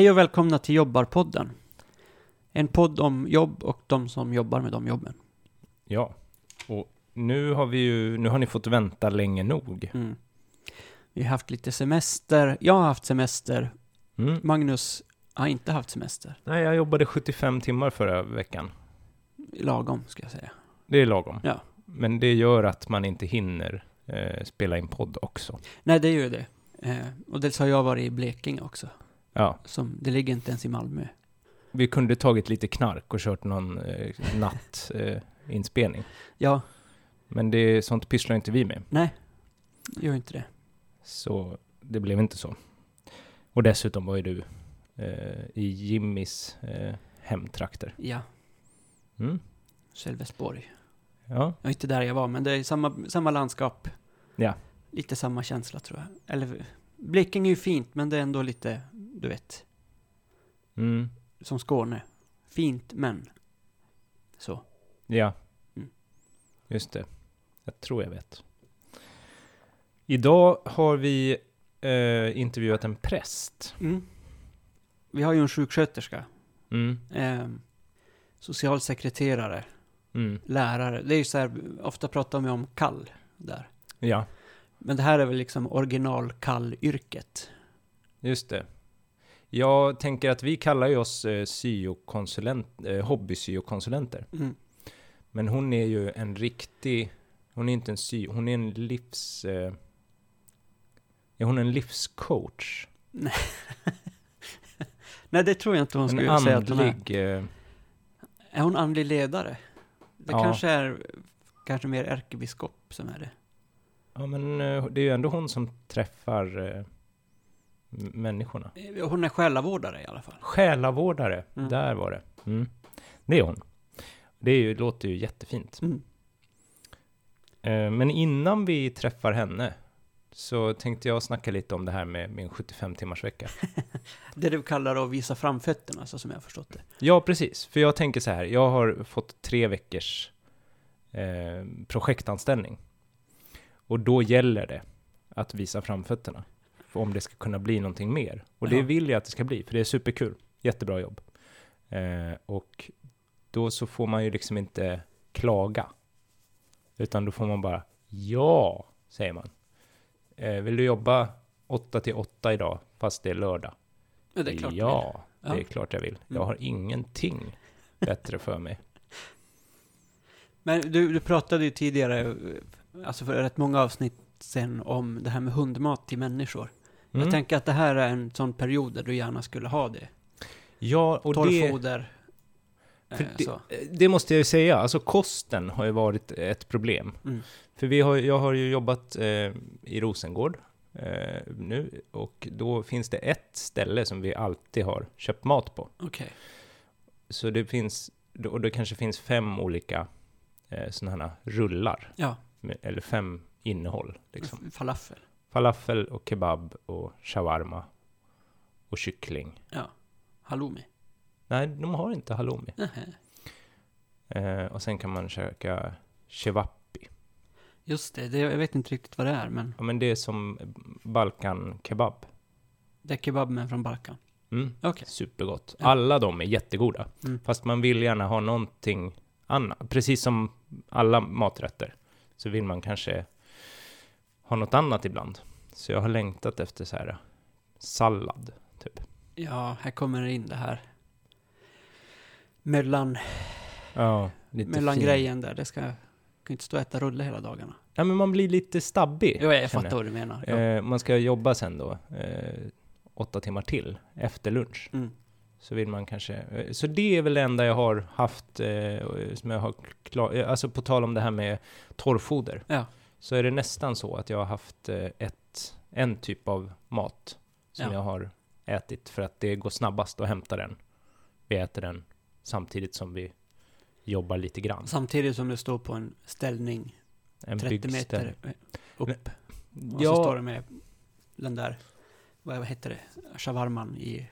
Hej och välkomna till Jobbarpodden. En podd om jobb och de som jobbar med de jobben. Ja, och nu har vi ju, nu har ni fått vänta länge nog. Mm. Vi har haft lite semester. Jag har haft semester. Mm. Magnus har inte haft semester. Nej, jag jobbade 75 timmar förra veckan. Lagom, ska jag säga. Det är lagom. Ja. Men det gör att man inte hinner eh, spela in podd också. Nej, det är ju det. Eh, och dels har jag varit i Blekinge också. Ja, Som, det ligger inte ens i Malmö. vi kunde tagit lite knark och kört någon eh, nattinspelning. Eh. Ja, Men det, sånt pysslar inte vi med. nej. Gör inte det. Så det blev inte så. Och dessutom var ju du eh, i Jimmys eh, hemtrakter. Ja, Mm. Sölvesborg. Ja, Jag inte där jag var, men det är samma, samma landskap. Ja. Lite samma känsla tror jag. Eller, Blekinge är ju fint, men det är ändå lite, du vet, mm. som Skåne. Fint, men så. Ja, Mm. just det. Jag tror jag vet. Idag har vi eh, intervjuat en präst. Mm. Vi har ju en sjuksköterska, Mm. eh, socialsekreterare, Mm. lärare. Det är ju så här, ofta pratar man om kall där. Ja, Men det här är väl liksom original kall-yrket. just det. Jag tänker att vi kallar ju oss eh, syokonsulent, eh, hobbysyokonsulenter. Mm. Men hon är ju en riktig, hon är inte en sy, hon är en livs... Eh, är hon en livscoach? Nej, det tror jag inte hon En skulle säga att hon är. andlig... Eh, Är hon andlig ledare? Det Ja. kanske är kanske mer ärkebiskop som är det. ja men eh, det är ju ändå hon som träffar eh, människorna. Hon är själavårdare i alla fall. Själavårdare, Mm. där var det. Mm. Det är hon. Det är ju, låter ju jättefint. Mm. Eh, men innan vi träffar henne så tänkte jag snacka lite om det här med min 75 timmars vecka. Det du kallar att visa framfötterna, så som jag har förstått det. Ja, precis. För jag tänker så här, jag har fått tre veckors eh, projektanställning. Och då gäller det att visa framfötterna. Om det ska kunna bli någonting mer. Och det Ja. vill jag att det ska bli, för det är superkul. Jättebra jobb. Eh, och då så får man ju liksom inte klaga. Utan då får man bara ja, säger man. Eh, vill du jobba 8 till 8 idag, fast det är lördag? Ja, det är klart. ja, Ja. det är klart jag vill. Jag Mm. har ingenting bättre för mig. Men du, du pratade ju tidigare, alltså för rätt många avsnitt sen, om det här med hundmat till människor. Mm. Jag tänker att det här är en sån period där du gärna skulle ha det. ja, och det, Torrfoder. eh, det, så. det måste jag ju säga, alltså kosten har ju varit ett problem. Mm. För vi har, jag har ju jobbat eh, i Rosengård eh, nu, och då finns det ett ställe som vi alltid har köpt mat på. Okej. Så det finns, och det kanske finns fem olika eh, sådana här rullar, Ja, eller fem innehåll. Liksom. falafel. Falafel och kebab och shawarma och kyckling. Ja. Halloumi. Nej, de har inte halloumi. Eh, och sen kan man käka cevapi. Just det, det, jag vet inte riktigt vad det är, men Ja, men det är som Balkan kebab. det är kebab men från Balkan. Mm. Okej. Supergott. Ja. Alla de är jättegoda. Mm. Fast man vill gärna ha någonting annat. Precis som alla maträtter. Så vill man kanske ha något annat ibland. Så jag har längtat efter så här sallad, typ. Ja, här kommer det in det här. Mellan, Ja, lite mellan fin. grejen där. Det ska, kan ju inte stå och äta rulle hela dagarna. Ja, men man blir lite stabbig. Jo, jag fattar vad du menar. Ja. Eh, man ska jobba sen då, eh, åtta timmar till, efter lunch. Mm. Så vill man kanske... eh, Så det är väl det enda jag har haft, eh, som jag har klar, eh, Alltså på tal om det här med torrfoder. Ja. Så är det nästan så att jag har haft eh, ett, en typ av mat som Ja. jag har ätit för att det går snabbast att hämta den. Vi äter den samtidigt som vi jobbar lite grann. Samtidigt som det står på en ställning En 30 byggställ. meter upp. Och Ja. så står det med den där, vad heter det, shawarman i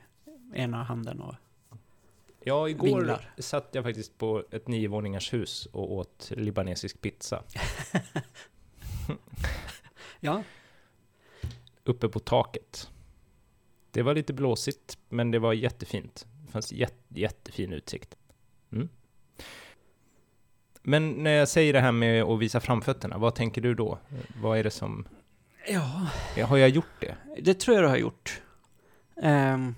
ena handen och Ja, igår Vinglar. satt jag faktiskt på ett niovåningars hus och åt libanesisk pizza. Ja, Uppe på taket. Det var lite blåsigt, men det var jättefint. Det fanns jätte, jättefin utsikt. Mm. Men när jag säger det här med att visa framfötterna, vad tänker du då? Vad är det som... Ja, Har jag gjort det? det tror jag du har gjort. Ehm,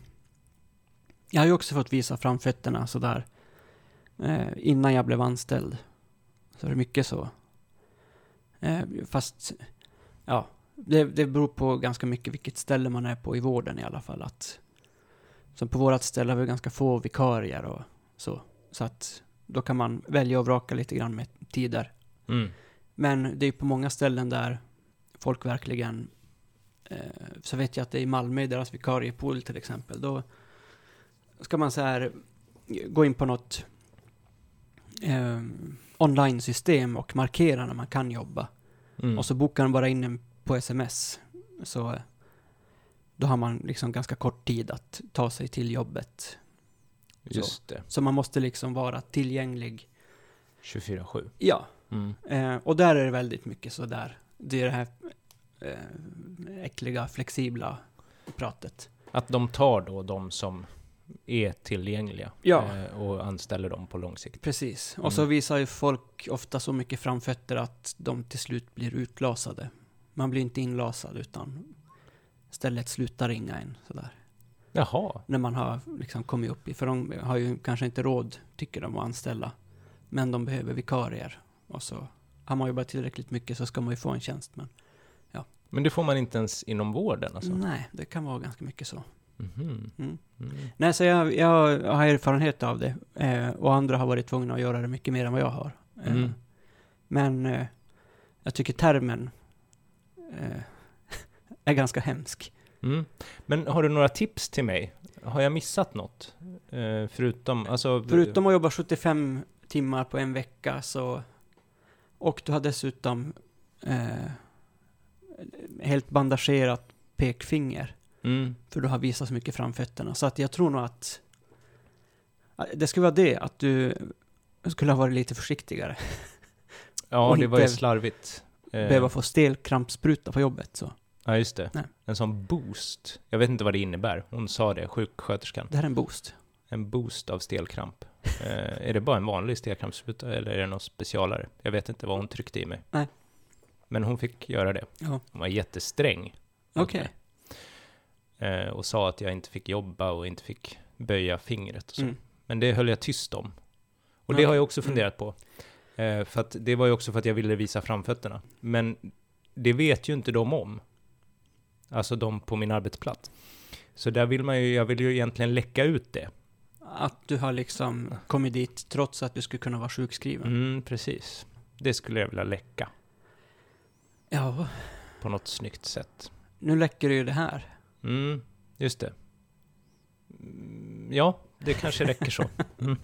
jag har ju också fått visa framfötterna sådär eh, innan jag blev anställd. Så det är mycket så. Eh, fast, ja, det, det beror på ganska mycket vilket ställe man är på i vården i alla fall. Att, som på vårt ställe har vi ganska få vikarier och så. Så att då kan man välja och vraka lite grann med tider. Mm. Men det är på många ställen där folk verkligen eh, så vet jag att det är i Malmö, deras vikariepool till exempel, då ska man så här gå in på något eh, online-system och markera när man kan jobba. Mm. Och så bokar man bara in en på sms. Så eh, då har man liksom ganska kort tid att ta sig till jobbet. Just det, Så man måste liksom vara tillgänglig. 24-7. Ja, Mm. Eh, och där är det väldigt mycket så där. Det är det här eh, äckliga, flexibla pratet. Att de tar då de som är tillgängliga Ja. eh, och anställer dem på lång sikt. Precis. Mm. Och så visar ju folk ofta så mycket framfötter att de till slut blir utlasade. Man blir inte inlasad utan istället slutar ringa en sådär. Jaha, När man har liksom kommit upp i, för de har ju kanske inte råd, tycker de, att anställa. Men de behöver vikarier. Och så har man jobbat tillräckligt mycket så ska man ju få en tjänst. Men men det får man inte ens inom vården alltså? nej, det kan vara ganska mycket så. Mhm. Mm. Mm. Nej, så jag, jag har erfarenhet av det. Eh, och andra har varit tvungna att göra det mycket mer än vad jag har. Eh, Mm. Men eh, jag tycker termen eh, är ganska hemsk. Mm. Men har du några tips till mig? Har jag missat något? Eh, förutom, alltså... Förutom att jobba 75 timmar på en vecka så... Och du har dessutom eh, helt bandagerat pekfinger. Mm. För du har visat så mycket framfötterna. Så att jag tror nog att... Det skulle vara det, att du skulle ha varit lite försiktigare. Ja, det var ju slarvigt. Eh, Behöva få stelkrampsspruta på jobbet. Så. Ja, just det. Nej. En sån boost. Jag vet inte vad det innebär. Hon sa det, sjuksköterskan. Det här är en boost. En boost av stelkramp. Eh, är det bara en vanlig stelkrampsspruta eller är det något specialare? Jag vet inte vad hon tryckte i mig. Nej. Men hon fick göra det. Ja. Hon var jättesträng. Okej. Eh, och sa att jag inte fick jobba och inte fick böja fingret och så. Mm. Men det höll jag tyst om. Och det har jag också Mm. funderat på. Eh, för att det var ju också för att jag ville visa framfötterna. Men det vet ju inte de om. Alltså de på min arbetsplats. Så där vill man ju, jag vill ju egentligen läcka ut det. Att du har liksom kommit dit trots att du skulle kunna vara sjukskriven. Mm, precis. Det skulle jag vilja läcka Ja, på något snyggt sätt. nu läcker det ju det här. Mm, just det. Mm, Ja, det kanske räcker så. Mm.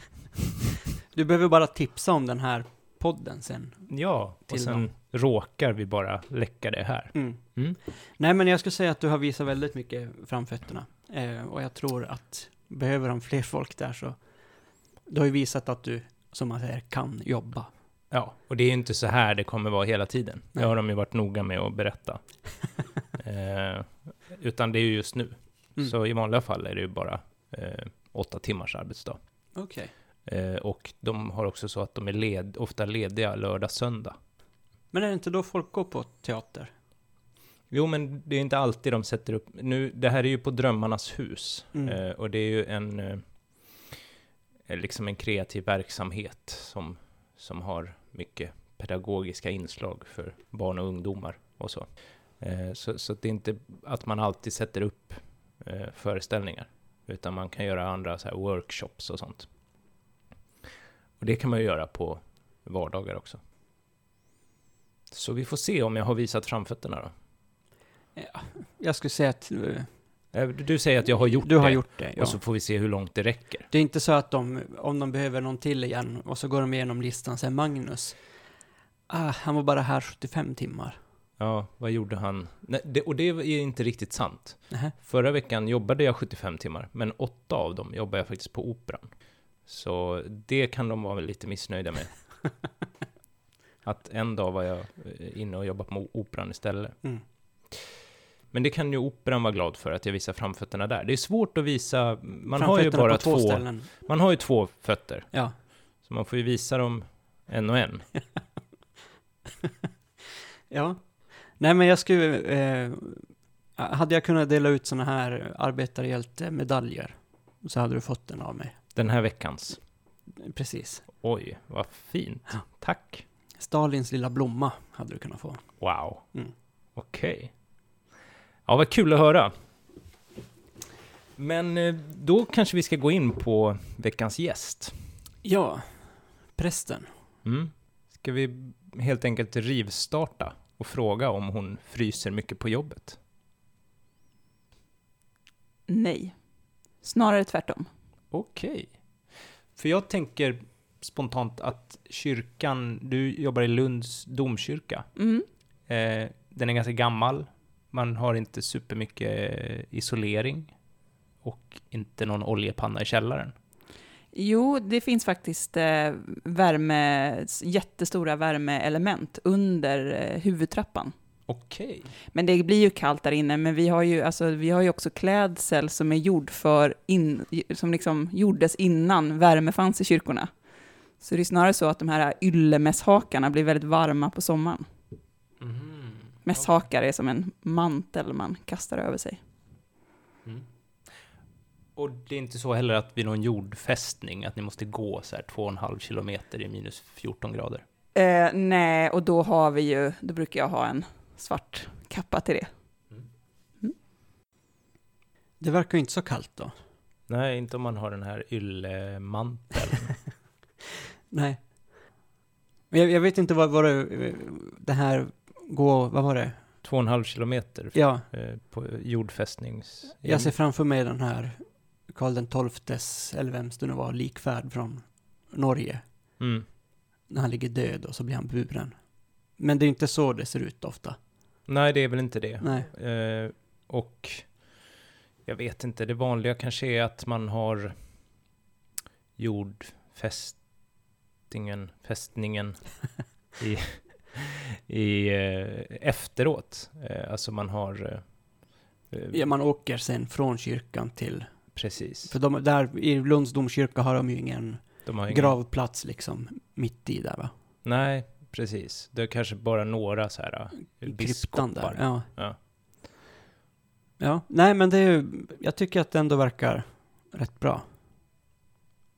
Du behöver bara tipsa om den här podden sen. Ja, och sen dem. råkar vi bara läcka det här. Mm. Mm. Nej, men jag skulle säga att du har visat väldigt mycket framfötterna. Eh, och jag tror att behöver de fler folk där så... Du har ju visat att du, som man säger, kan jobba. Ja, och det är ju inte så här det kommer vara hela tiden. Nej. Det har de ju varit noga med att berätta. eh, utan det är ju just nu. Mm. Så i vanliga fall är det ju bara eh, åtta timmars arbetsdag. Okej. Eh, och de har också så att de är led, ofta lediga lördag, söndag. Men är det inte då folk går på teater? Jo, men det är inte alltid de sätter upp... Nu, det här är ju på Drömmarnas hus. Mm. Eh, och det är ju en... Eh, liksom en kreativ verksamhet som, som har mycket pedagogiska inslag för barn och ungdomar och så. Eh, så, så det är inte att man alltid sätter upp eh, föreställningar, utan man kan göra andra så här workshops och sånt. Och det kan man ju göra på vardagar också. Så vi får se om jag har visat framfötterna då. Jag skulle säga att eh, Du säger att jag har gjort du har det, gjort det. Ja. och så får vi se hur långt det räcker. Det är inte så att de, om de behöver någon till igen, och så går de igenom listan säger Magnus, ah, han var bara här 75 timmar. Ja, vad gjorde han? Nej, det, och det är inte riktigt sant. Nähä. Förra veckan jobbade jag 75 timmar, men åtta av dem jobbade jag faktiskt på Operan. Så det kan de vara lite missnöjda med. Att en dag var jag eh, inne och jobbade på Operan istället. Mm. Men det kan ju operan vara glad för, att jag visar framfötterna där. Det är svårt att visa, man har ju bara två, två, man har ju två fötter. Ja. Så man får ju visa dem en och en. Ja. Nej, men jag skulle... Eh, hade jag kunnat dela ut såna här arbetarhjältemedaljer så hade du fått den av mig. Den här veckans. Precis. Oj, vad fint. Ja. Tack. Stalins lilla blomma hade du kunnat få. Wow. Mm. Okej. Ja, vad kul att höra. Men eh, då kanske vi ska gå in på veckans gäst. Ja, prästen. Mm. Ska vi helt enkelt rivstarta och fråga om hon fryser mycket på jobbet? Nej. Snarare tvärtom. Okej. För jag tänker spontant att kyrkan, du jobbar i Lunds domkyrka. Mm. Eh, den är ganska gammal. Man har inte supermycket isolering. Och inte någon oljepanna i källaren. Jo, det finns faktiskt eh, värme, jättestora värmeelement under eh, huvudtrappan. Okej. Men det blir ju kallt där inne, men vi har ju, alltså, vi har ju också klädsel som är gjord för in, som liksom gjordes innan värme fanns i kyrkorna. Så det är snarare så att de här yllemässhakarna blir väldigt varma på sommaren. Mhm. Mässhakar är som en mantel man kastar över sig. Mm. Och det är inte så heller att vid någon jordfästning att ni måste gå så här två och en halv kilometer i minus 14 grader? Eh, nej, och då har vi ju, då brukar jag ha en svart kappa till det. Det verkar ju inte så kallt då. Nej, inte om man har den här yllemanteln. Nej. Men Jag, jag vet inte vad, vad det, det här går, vad var det? två och en halv kilometer Ja, eh, på jordfästnings... jag ser framför mig den här Karl den XIIs, eller vem det nu var, likfärd från Norge. Mm. När han ligger död och så blir han buren. Men det är inte så det ser ut ofta. Nej, det är väl inte det. Nej. Eh, och jag vet inte, det vanliga kanske är att man har jordfästingen, fästningen i, i eh, efteråt. Eh, alltså man har... Eh, Ja, man åker sen från kyrkan till... Precis. För de, där i Lunds domkyrka har de ju ingen De ingen, gravplats liksom mitt i där va? Nej, precis. Det är kanske bara några så här eh, Kryptan där. biskopar. Ja. Ja. ja. Nej, men det är ju... Jag tycker att det ändå verkar rätt bra.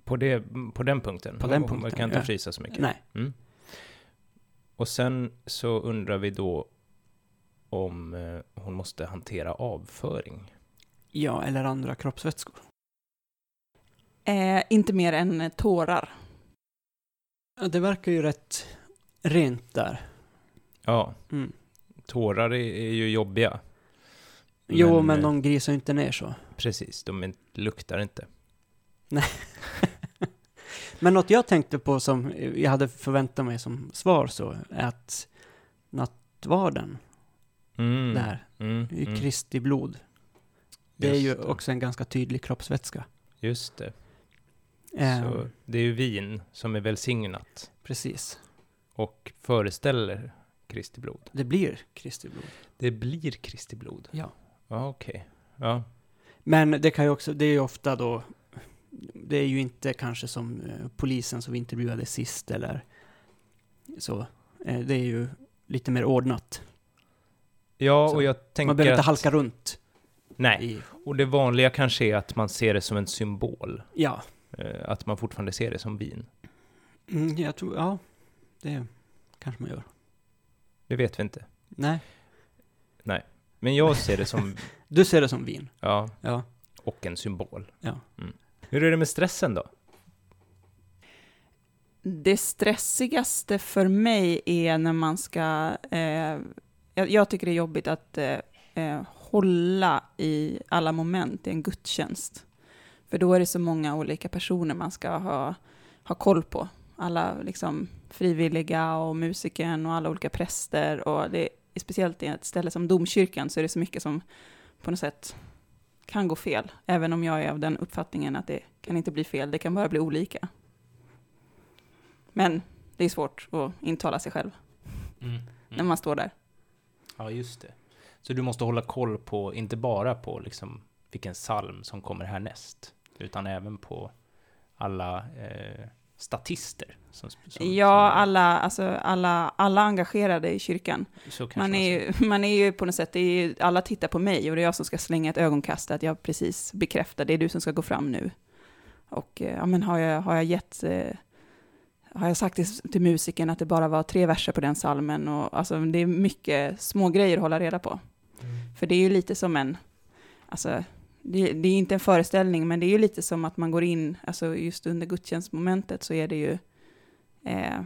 På, det, på den punkten? På den Man punkten, kan inte ja. frysa så mycket? Nej. Mm. Och sen så undrar vi då om eh, hon måste hantera avföring. Ja, eller andra kroppsvätskor. Eh, inte mer än eh, tårar. Ja, det verkar ju rätt rent där. Ja, Mm. tårar är, är ju jobbiga. jo, men eh, de grisar ju inte ner så. Precis, de luktar inte. Men något jag tänkte på som jag hade förväntat mig som svar så, är att nattvarden Mm. där, Mm, är ju mm. Kristi blod. Det är ju Just också en ganska tydlig kroppsvätska. Just det. Eh, Så det är ju vin som är välsignat Precis. och föreställer Kristi blod. Det blir Kristi blod. Det blir Kristi blod? Ja. Ja, okej. Ja. Men det kan ju också, det är ju ofta då, det är ju inte kanske som eh, polisen som vi intervjuade sist eller så. Eh, det är ju lite mer ordnat. Ja, Så. och jag tänker Man behöver inte att... halka runt Nej, i, och det vanliga kanske är att man ser det som en symbol. ja. Eh, Att man fortfarande ser det som vin. Mm, jag tror, ja, det kanske man gör. Det vet vi inte. Nej, Men jag ser det som, du ser det som vin. ja, Ja. och en symbol. Ja. Mm. Hur är det med stressen då? Det stressigaste för mig är när man ska... Eh, jag, jag tycker det är jobbigt att eh, eh, hålla i alla moment i en gudstjänst. För då är det så många olika personer man ska ha, ha koll på. Alla liksom, frivilliga och musikern och alla olika präster. Och det är speciellt i ett ställe som domkyrkan så är det så mycket som på något sätt kan gå fel. Även om jag är av den uppfattningen att det kan inte bli fel, det kan bara bli olika. Men det är svårt att intala sig själv när man står där. Ja, just det. Så du måste hålla koll på, inte bara på liksom vilken psalm som kommer härnäst, utan även på alla eh, statister. Som, som, Ja, som, alla, alltså, alla, alla engagerade i kyrkan. Man är, ju, man är ju på något sätt, ju, alla tittar på mig och det är jag som ska slänga ett ögonkast att jag precis bekräftar, det är du som ska gå fram nu. Och eh, ja, men har jag, har jag gett, eh, har jag sagt till, till musiken att det bara var tre verser på den salmen och alltså det är mycket små grejer att hålla reda på. Mm. För det är ju lite som en, alltså det, det är inte en föreställning, men det är ju lite som att man går in, alltså just under gudstjänstmomentet så är det ju, eh,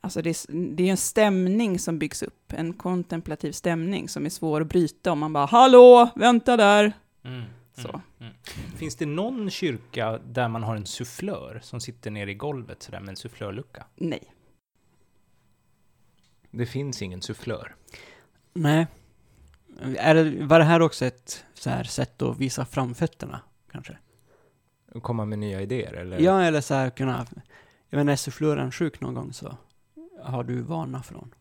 alltså det, är- det är en stämning som byggs upp, en kontemplativ stämning som är svår att bryta om man bara ”Hallå, vänta där!” Mm. Så. Mm. Mm. Finns det någon kyrka där man har en sufflör som sitter nere i golvet sådär med en sufflörlucka? Nej. Det finns ingen sufflör. Nej. Är det, var det här också ett så här sätt att visa framfötterna, kanske? Komma med nya idéer eller? Ja, eller så här kunna... Jag menar, är sufflören sjuk någon gång så har du vana från.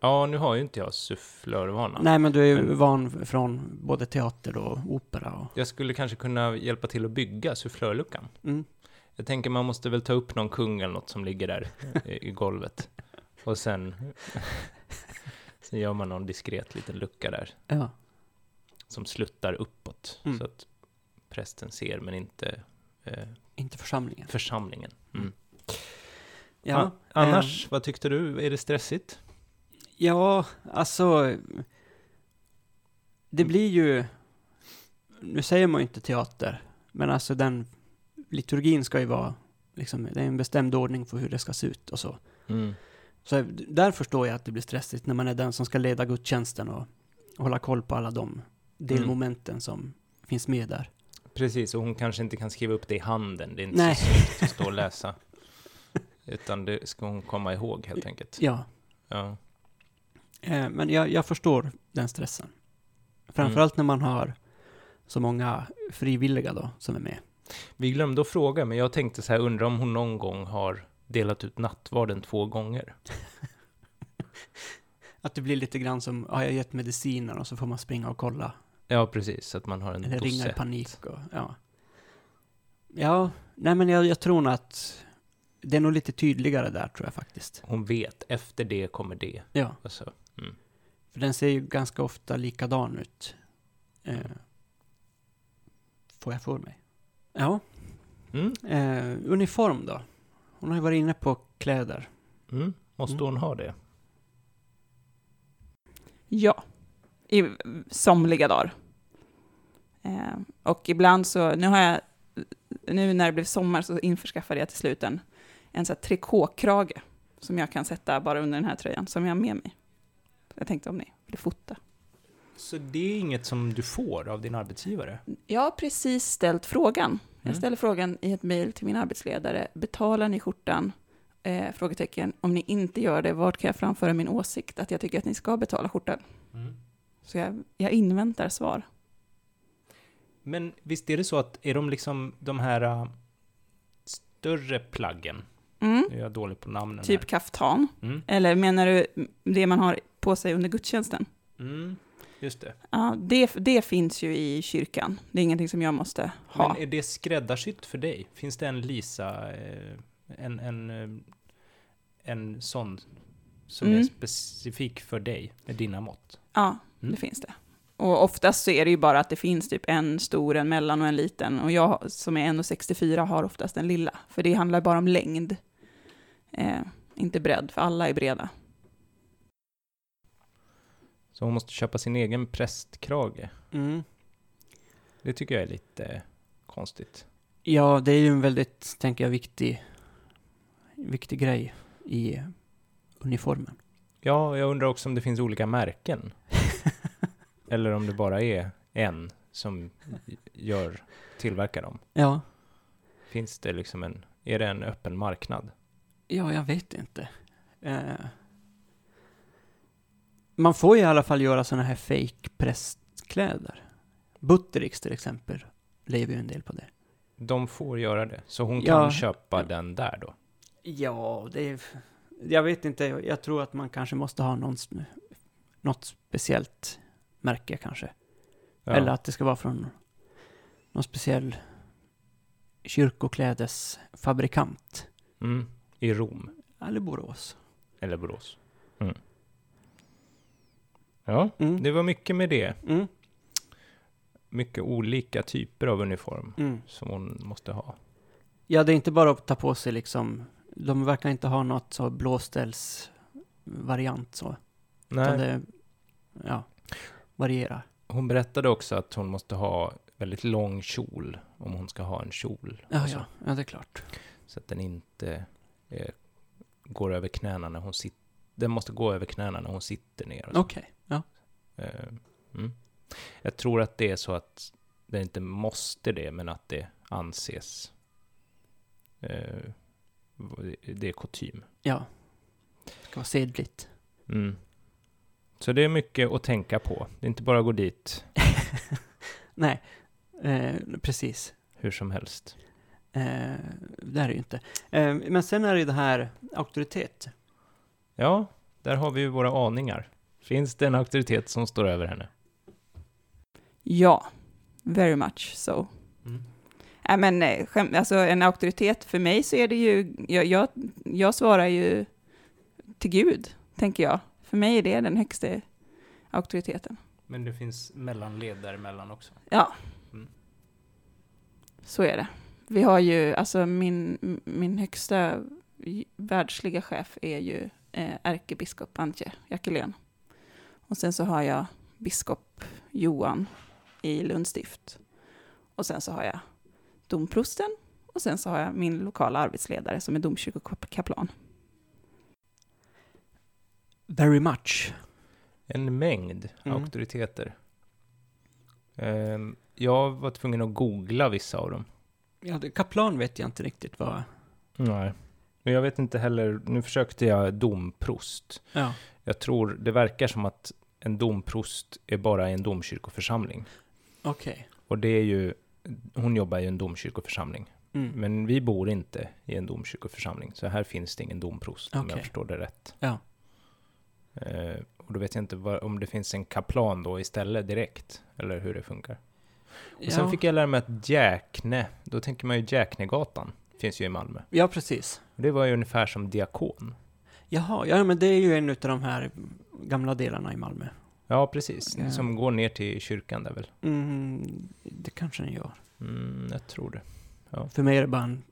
Ja, nu har ju inte jag sufflörvana. Nej, men du är ju Men- van från både teater och opera och... Jag skulle kanske kunna hjälpa till att bygga sufflörluckan. Mm. Jag tänker man måste väl ta upp någon kung eller något som ligger där i, golvet. Och sen, sen gör man någon diskret liten lucka där Ja. som sluttar uppåt. Mm. Så att prästen ser men inte eh, Inte församlingen. församlingen. Mm. Ja. Annars, vad tyckte du? Är det stressigt? Ja, alltså... Det blir ju... Nu säger man ju inte teater, men alltså den liturgin ska ju vara liksom, det är en bestämd ordning för hur det ska se ut och så. Mm. Så där förstår jag att det blir stressigt när man är den som ska leda gudstjänsten och hålla koll på alla de delmomenten som finns med där. Precis, och hon kanske inte kan skriva upp det i handen. Det är inte Nej. så snyggt att stå och läsa. Utan det ska hon komma ihåg helt enkelt. Ja, Ja. Eh, men jag, jag förstår den stressen. Framförallt när man har så många frivilliga då som är med. Vi glömde att fråga, men jag tänkte så här, undrar om hon någon gång har delat ut nattvarden två gånger? Att det blir lite grann som, har jag gett mediciner och så får man springa och kolla. Ja, precis, att man har en Eller ringa i panik och, ja. Ja, nej men jag, jag tror nog att det är nog lite tydligare där tror jag faktiskt. Hon vet, efter det kommer det. Ja, Alltså, för den ser ju ganska ofta likadan ut. Eh, får jag för mig. Ja, mm, eh, uniform då? Hon har ju varit inne på kläder. mm. Måste Mm. hon ha det? Ja, i somliga dagar. Eh, och ibland så, nu har jag, nu när det blev sommar så införskaffade jag till slut en, en sån här trikåkrage som jag kan sätta bara under den här tröjan, som jag har med mig. Jag tänkte om ni vill fota. Så det är inget som du får av din arbetsgivare? Jag har precis ställt frågan. Jag Mm. ställer frågan i ett mejl till min arbetsledare. Betalar ni skjortan? Eh, frågetecken. Om ni inte gör det, vart kan jag framföra min åsikt att jag tycker att ni ska betala skjortan? Mm. Så jag, jag inväntar svar. Men visst är det så att är de liksom de här äh, större plaggen? Mm. Nu är jag dålig på namnen Typ kaftan. här. Mm. Eller menar du det man har på sig under gudstjänsten? Mm. Just det. Ja, det, det finns ju i kyrkan. Det är ingenting som jag måste ha. Men är det skräddarsytt för dig? Finns det en Lisa, eh, en, en, eh, en sån som Mm. är specifik för dig med dina mått? Ja, Mm. det finns det. Och oftast så är det ju bara att det finns typ en stor, en mellan och en liten. Och jag som är 1,64 har oftast den lilla. För det handlar bara om längd. Eh, inte bredd, för alla är breda. Så hon måste köpa sin egen prästkrage. Mm. Det tycker jag är lite konstigt. Ja, det är ju en väldigt, tänker jag, viktig, viktig grej i uniformen. Ja, jag undrar också om det finns olika märken. Eller om det bara är en som gör, tillverkar dem. Ja, Finns det liksom en, är det en öppen marknad? ja jag vet inte. Eh, man får ju i alla fall göra sådana här fake prästkläder. Buttericks till exempel lever ju en del på det. De får göra det, så hon Ja. kan köpa den där då? Ja, det är... Jag vet inte, jag tror att man kanske måste ha någon, något speciellt märke kanske. Ja. Eller att det ska vara från någon speciell kyrkoklädesfabrikant. Mm. I Rom. Eller Borås. Eller Borås. Mm. Ja, Mm. det var mycket med det. Mm. Mycket olika typer av uniform Mm. som hon måste ha. Ja, det är inte bara att ta på sig liksom. De verkar inte ha något så blåställsvariant så. Utan Nej. det, ja, varierar. Hon berättade också att hon måste ha väldigt lång kjol om hon ska ha en kjol. Ja, ja, ja, det är klart. Så att den inte eh, går över knäna när hon sitter. Den måste gå över knäna när hon sitter ner. Okej, ja. Eh, mm. Jag tror att det är så att den inte måste det, men att det anses. Eh, det är kutym. Ja. Det ska vara sedligt. Mm. Så det är mycket att tänka på. Det är inte bara att gå dit Nej, eh, precis. hur som helst. Eh, det är det ju inte. Eh, men sen är det ju det här auktoritet. Ja, där har vi ju våra aningar. Finns det en auktoritet som står över henne? Ja, very much so. Nej, men eh, skäm, alltså en auktoritet för mig så är det ju, jag, jag, jag svarar ju till Gud, tänker jag. För mig är det den högsta auktoriteten. Men det finns mellanled däremellan också. Ja. Mm. Så är det. Vi har ju, alltså min, min högsta världsliga chef är ju eh, ärkebiskop Antje Jackelén. Och sen så har jag biskop Johan i Lunds stift. Och sen så har jag domprosten och sen så har jag min lokala arbetsledare som är domkyrkokaplan. Very much. En mängd Mm. auktoriteter. Ehm, jag var tvungen att googla vissa av dem. Ja, det, kaplan vet jag inte riktigt vad... Nej. Men jag vet inte heller, nu försökte jag domprost. Ja. Jag tror, det verkar som att en domprost är bara i en domkyrkoförsamling. Okej. Och det är ju, hon jobbar i en domkyrkoförsamling. Mm. Men vi bor inte i en domkyrkoförsamling, så här finns det ingen domprost, om jag förstår det rätt. Ja. Eh, och då vet jag inte vad, om det finns en kaplan då istället direkt, eller hur det funkar. Och sen ja. fick jag lära mig att Jäkne, då tänker man ju Jäknegatan, finns ju i Malmö. ja, precis. Och det var ju ungefär som diakon. Jaha, ja men det är ju en av de här gamla delarna i Malmö. Ja, precis. Ja. Som går ner till kyrkan där väl. Mm, det kanske den gör. Mm, jag tror det. För mig är det bara en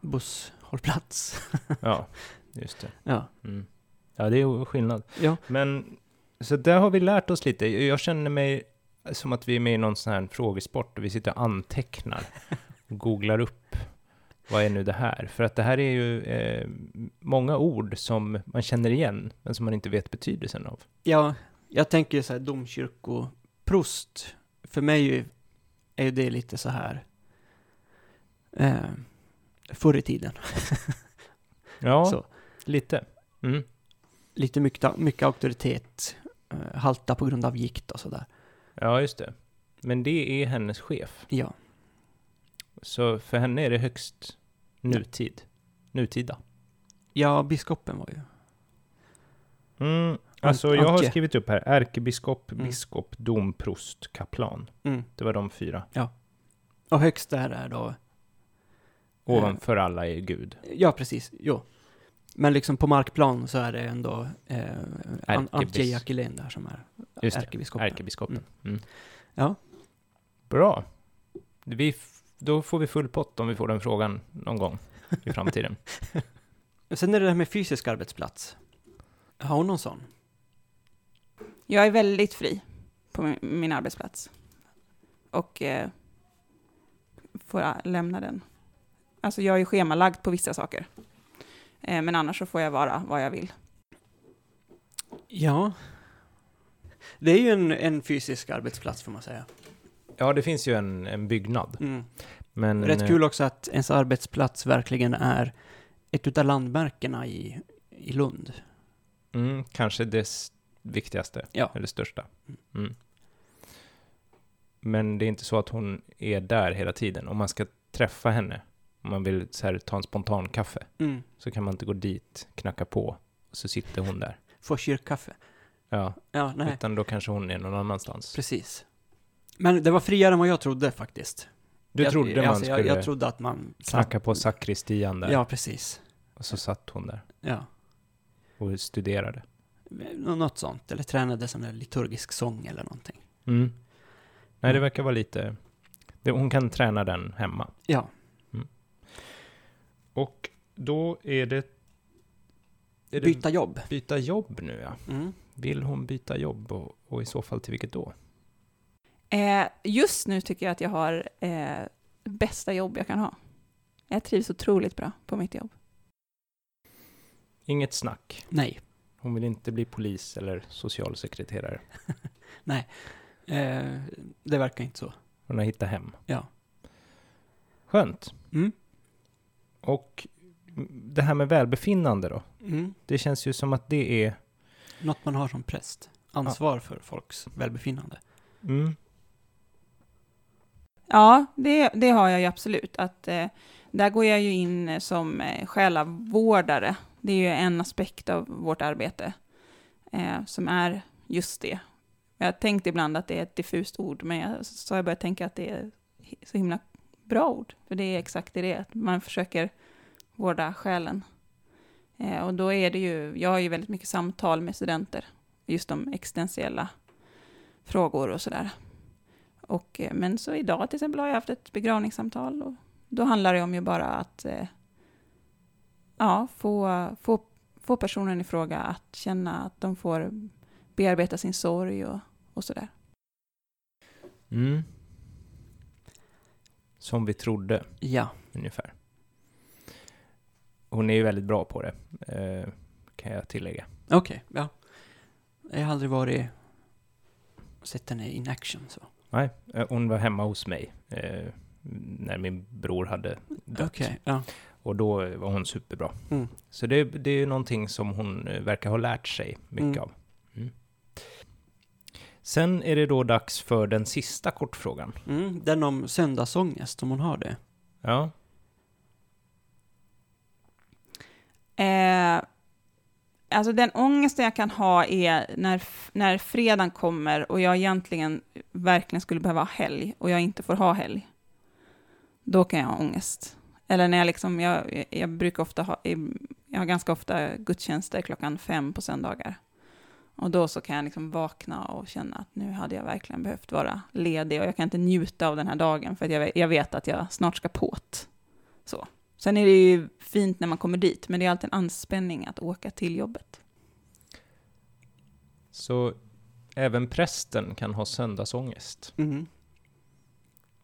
busshållplats. Ja, just det. ja. Mm. Ja, det är skillnad. Ja. Men, så där har vi lärt oss lite. Jag känner mig som att vi är med i någon sån här frågesport och vi sitter och antecknar och googlar upp. Vad är nu det här? För att det här är ju eh, många ord som man känner igen, men som man inte vet betydelsen av. Ja, jag tänker så här domkyrkoprost. För mig är ju- det lite så här eh, förr i tiden. Ja, Så. lite. Mm. Lite mycket, mycket auktoritet, eh, halta på grund av gikt och sådär. Ja, just det. Men det är hennes chef. Ja, Så för henne är det högst nutid. Nutida. ja, biskopen var ju... Mm, alltså jag har skrivit upp här, ärkebiskop, Mm. biskop, domprost, kaplan. Mm. Det var de fyra. Och högst där är då... Ovanför alla är Gud. Ja, precis. Jo. Men liksom på markplan så är det ändå eh, Ärkebis- Antje Jackelén där som är Just ärkebiskopen. Ärkebiskopen. Mm. Ja. Bra. Vi, då får vi full pott om vi får den frågan någon gång i framtiden. Sen är det det här med fysisk arbetsplats. Har hon någon sån? Jag är väldigt fri på min, arbetsplats. Och eh, får lämna den. Alltså jag är schemalagd på vissa saker. Eh, men annars så får jag vara vad jag vill. Ja. Det är ju en, en fysisk arbetsplats får man säga. Ja, det finns ju en, en byggnad. Mm. Men, Rätt eh, kul också att ens arbetsplats verkligen är ett utav landmärkena i, i Lund. Mm, kanske det viktigaste, Ja. eller största. Mm. Men det är inte så att hon är där hela tiden. Om man ska träffa henne, om man vill så här, ta en spontan kaffe, Mm. så kan man inte gå dit, knacka på, och så sitter hon där. Få kyrkkaffe. Ja, Ja, nej, utan då kanske hon är någon annanstans. precis. Men det var friare än vad jag trodde faktiskt. Du jag, trodde man alltså, skulle jag, jag trodde att man... knacka på sakristian där, Ja, precis. och så satt hon där Ja. och studerade. Nå- Något sånt. Eller tränade som en liturgisk sång eller någonting. Mm. Nej, det Mm. verkar vara lite... Det, hon kan träna den hemma. Ja. Och då är det... Är Byta jobb. det byta jobb nu, ja. Mm. Vill hon byta jobb och, och i så fall till vilket då? Eh, just nu tycker jag att jag har eh, det bästa jobb jag kan ha. Jag trivs otroligt bra på mitt jobb. Inget snack. Nej. Hon vill inte bli polis eller socialsekreterare. Eh, det verkar inte så. Hon har hittat hem. Ja. Skönt. Mm. Och det här med välbefinnande då? Mm. Det känns ju som att det är... Något man har som präst. Ansvar för folks välbefinnande. Mm, Ja, det, det har jag ju absolut. Att, eh, där går jag ju in eh, som eh, själavårdare. Det är ju en aspekt av vårt arbete eh, som är just det. Jag har tänkt ibland att det är ett diffust ord, men jag, så har jag börjat tänka att det är så himla bra ord. För det är exakt det det är, att man försöker vårda själen. Eh, och då är det ju, jag har ju väldigt mycket samtal med studenter, just om existentiella frågor och sådär. Och, eh, men så idag till exempel har jag haft ett begravningssamtal och då handlar det om ju bara att eh, ja, få, få, få personen i fråga att känna att de får bearbeta sin sorg och, och sådär. mm. Som vi trodde, Ja. ungefär. Hon är ju väldigt bra på det, eh, kan jag tillägga. Okej, ja. Jag har aldrig varit... Sett henne in action så. Nej, eh, hon var hemma hos mig eh, när min bror hade dött. Okej, ja. Och då var hon superbra. Mm. Så det, det är ju någonting som hon eh, verkar ha lärt sig mycket Mm. av. Mm. Sen är det då dags för den sista kortfrågan. Mm, den om söndagsångest, om hon har det. Ja, Eh, alltså den ångesten jag kan ha är när, när fredagen kommer och jag egentligen verkligen skulle behöva ha helg och jag inte får ha helg. Då kan jag ha ångest. Eller när jag liksom, jag, jag brukar ofta ha, jag har ganska ofta gudstjänster klockan fem på söndagar. Och då så kan jag liksom vakna och känna att nu hade jag verkligen behövt vara ledig och jag kan inte njuta av den här dagen för att jag, jag vet att jag snart ska på't. Så. Sen är det ju fint när man kommer dit, men det är alltid en anspänning att åka till jobbet. så även prästen kan ha söndagsångest. Mm.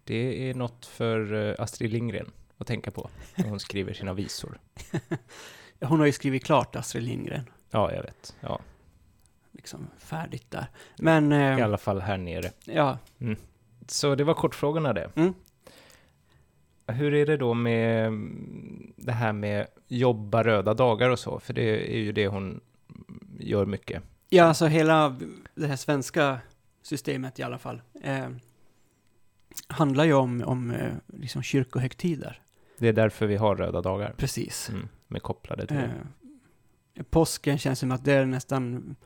Det är något för eh, Astrid Lindgren att tänka på när hon skriver sina visor. Hon har ju skrivit klart Astrid Lindgren. Ja, jag vet. Ja, Liksom färdigt där. Men, I eh, alla fall här nere. ja. Så det var kortfrågorna det. Mm. Hur är det då med det här med jobba röda dagar och så? För det är ju det hon gör mycket. Ja, alltså hela det här svenska systemet i alla fall. Eh, handlar ju om, om eh, liksom kyrkohögtider. Det är därför vi har röda dagar. Precis. Mm, med kopplade till. Eh, påsken känns som att det är nästan...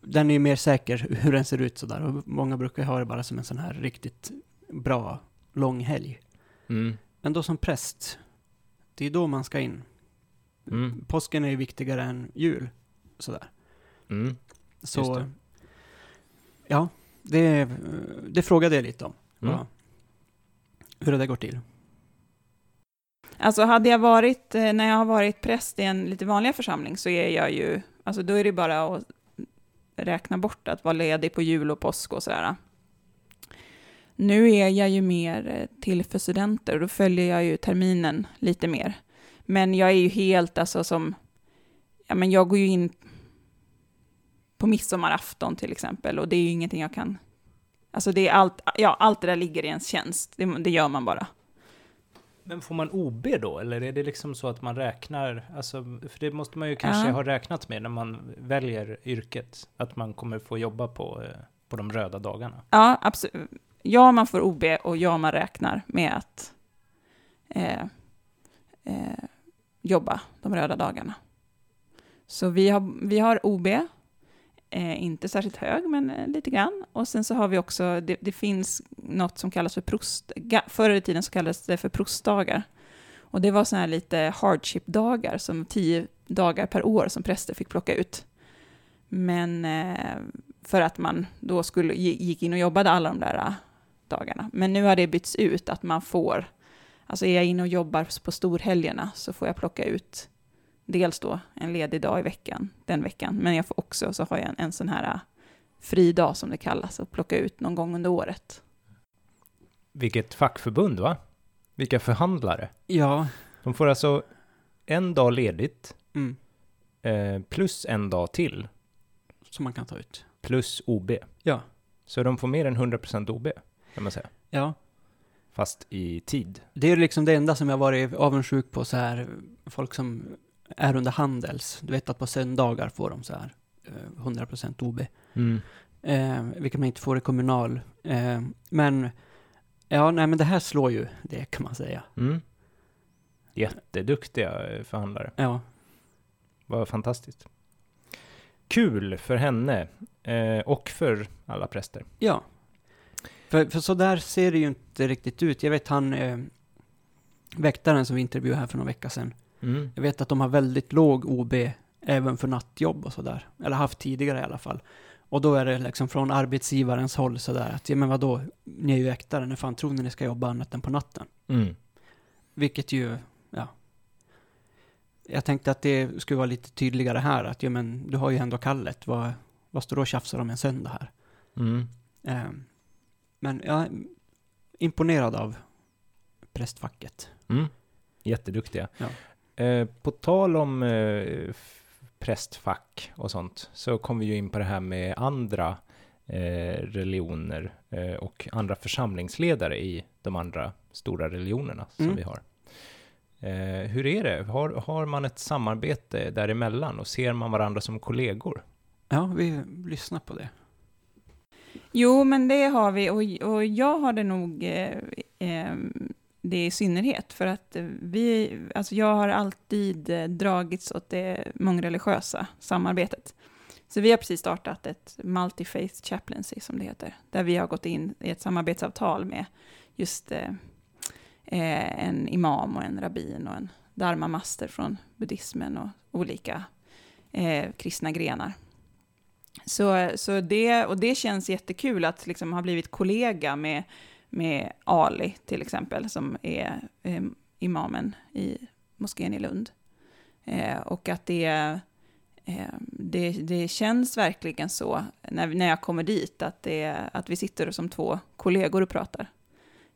Den är ju mer säker hur den ser ut sådär. Och många brukar ha det bara som en sån här riktigt bra lång helg. Mm. Men då som präst, det är då man ska in. Mm. Påsken är ju viktigare än jul. Sådär. Mm. Så... Det. Ja, det, det frågade jag lite om. Mm. Ja. Hur det där går till. Alltså hade jag varit, eh, när jag har varit präst i en lite vanligare församling så är jag ju, alltså då är det bara att räkna bort att vara ledig på jul och påsk och sådär. Nu är jag ju mer eh, till för studenter och då följer jag ju terminen lite mer. Men jag är ju helt alltså som, ja men jag går ju in på midsommarafton till exempel och det är ju ingenting jag kan, alltså det är allt, ja allt det där ligger i ens tjänst, det, det gör man bara. Men får man OB då? Eller är det liksom så att man räknar, alltså, för det måste man ju kanske Ja. ha räknat med när man väljer yrket, att man kommer få jobba på, eh, på de röda dagarna. Ja, absolut. Ja, man får OB och ja, man räknar med att eh, eh, jobba de röda dagarna. Så vi har, vi har OB eh, inte särskilt hög, men eh, lite grann. Och sen så har vi också, det, det finns något som kallas för prost, förr i tiden så kallades det för prostdagar. Och det var sådana här lite hardship-dagar, som tio dagar per år som präster fick plocka ut. Men eh, för att man då skulle, gick in och jobbade alla de där dagarna. Men nu har det bytts ut att man får, alltså är jag inne och jobbar på storhelgerna så får jag plocka ut dels då en ledig dag i veckan, den veckan, men jag får också, så har jag en, en sån här äh, fri dag som det kallas, att plocka ut någon gång under året. Vilket fackförbund, va? Vilka förhandlare. Ja. De får alltså en dag ledigt, Mm. eh, plus en dag till, Som man kan ta ut. plus OB. Ja. Så de får mer än 100% OB, kan man säga. Ja. Fast i tid. Det är liksom det enda som jag varit avundsjuk på så här, folk som är under Handels. Du vet att på söndagar får de så här eh, 100% OB. Mm. Eh, vilket man inte får i kommunal. Eh, men, ja, nej men det här slår ju det kan man säga. Mm. Jätteduktiga eh, förhandlare. Ja. Vad fantastiskt. Kul för henne eh, och för alla präster. Ja. För, för så där ser det ju inte riktigt ut. Jag vet han, eh, väktaren som vi intervjuade här för några vecka sedan. Mm. Jag vet att de har väldigt låg OB även för nattjobb och sådär. Eller haft tidigare i alla fall. Och då är det liksom från arbetsgivarens håll sådär att, ja men vadå, ni är ju väktare, när fan tror ni ni ska jobba annat än på natten? Mm. Vilket ju, ja. Jag tänkte att det skulle vara lite tydligare här, att ja men du har ju ändå kallet, vad, vad står du och tjafsar om en söndag här? Mm. Ehm, men jag är imponerad av prästfacket. Mm. Jätteduktiga. Ja. Eh, på tal om eh, prästfack och sånt, så kom vi ju in på det här med andra eh, religioner eh, och andra församlingsledare i de andra stora religionerna som Mm. vi har. Eh, hur är det? Har, har man ett samarbete däremellan och ser man varandra som kollegor? Ja, vi lyssnar på det. Jo, men det har vi och, och jag har det nog eh, eh, det i synnerhet för att vi, alltså jag har alltid eh, dragits åt det mångreligiösa samarbetet. Så vi har precis startat ett multi-faith chaplaincy som det heter, där vi har gått in i ett samarbetsavtal med just eh, eh en imam och en rabbin och en dharma-master från buddhismen och olika eh, kristna grenar. Så, så det, och det känns jättekul att liksom ha blivit kollega med, med Ali till exempel, som är eh, imamen i moskén i Lund. Eh, och att det, eh, det, det känns verkligen så när, när jag kommer dit, att, det, att vi sitter som två kollegor och pratar.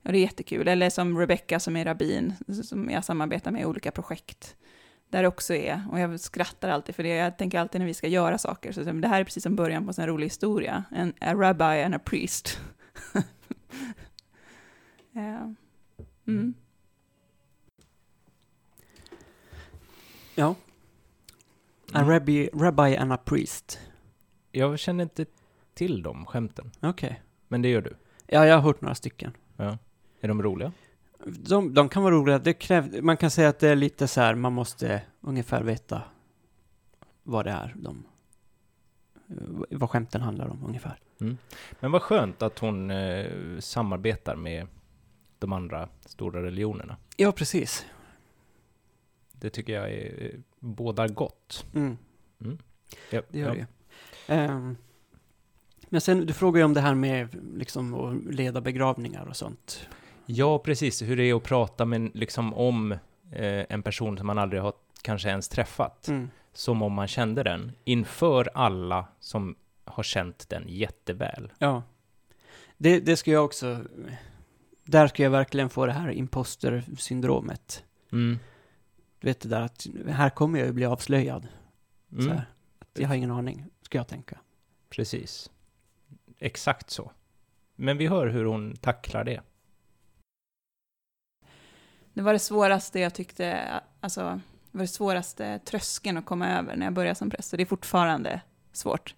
Och det är jättekul. Eller som Rebecca som är rabbin, som jag samarbetar med i olika projekt. Där det också är, och jag skrattar alltid för det, jag tänker alltid när vi ska göra saker, så det här är precis som början på en rolig historia. En a rabbi and a priest. ja. mm. Ja. A Mm. rabbi, rabbi and a priest. Jag känner inte till de skämten, Okej. men det gör du. Ja, jag har hört några stycken. Ja. Är de roliga? De, de kan vara roliga. Det kräv, man kan säga att det är lite så här, man måste ungefär veta vad det är de... Vad skämten handlar om ungefär. Men vad skönt att hon eh, samarbetar med de andra stora religionerna. Ja, precis. Det tycker jag är, eh, bådar gott. Mm, Ja, det gör ja. det. Ehm, men sen, du frågar ju om det här med liksom att leda begravningar och sånt. Ja, precis. Hur det är att prata med, liksom, om eh, en person som man aldrig har kanske ens träffat. Mm. Som om man kände den. Inför alla som har känt den jätteväl. Ja. Det, det ska jag också... Där ska jag verkligen få det här imposter-syndromet. Mm. Du vet det där att här kommer jag ju bli avslöjad. Mm. här. Jag har ingen aning, ska jag tänka. Precis. Exakt så. Men vi hör hur hon tacklar det. Det var det svåraste jag tyckte, alltså, det var det svåraste tröskeln att komma över när jag började som präst, och det är fortfarande svårt.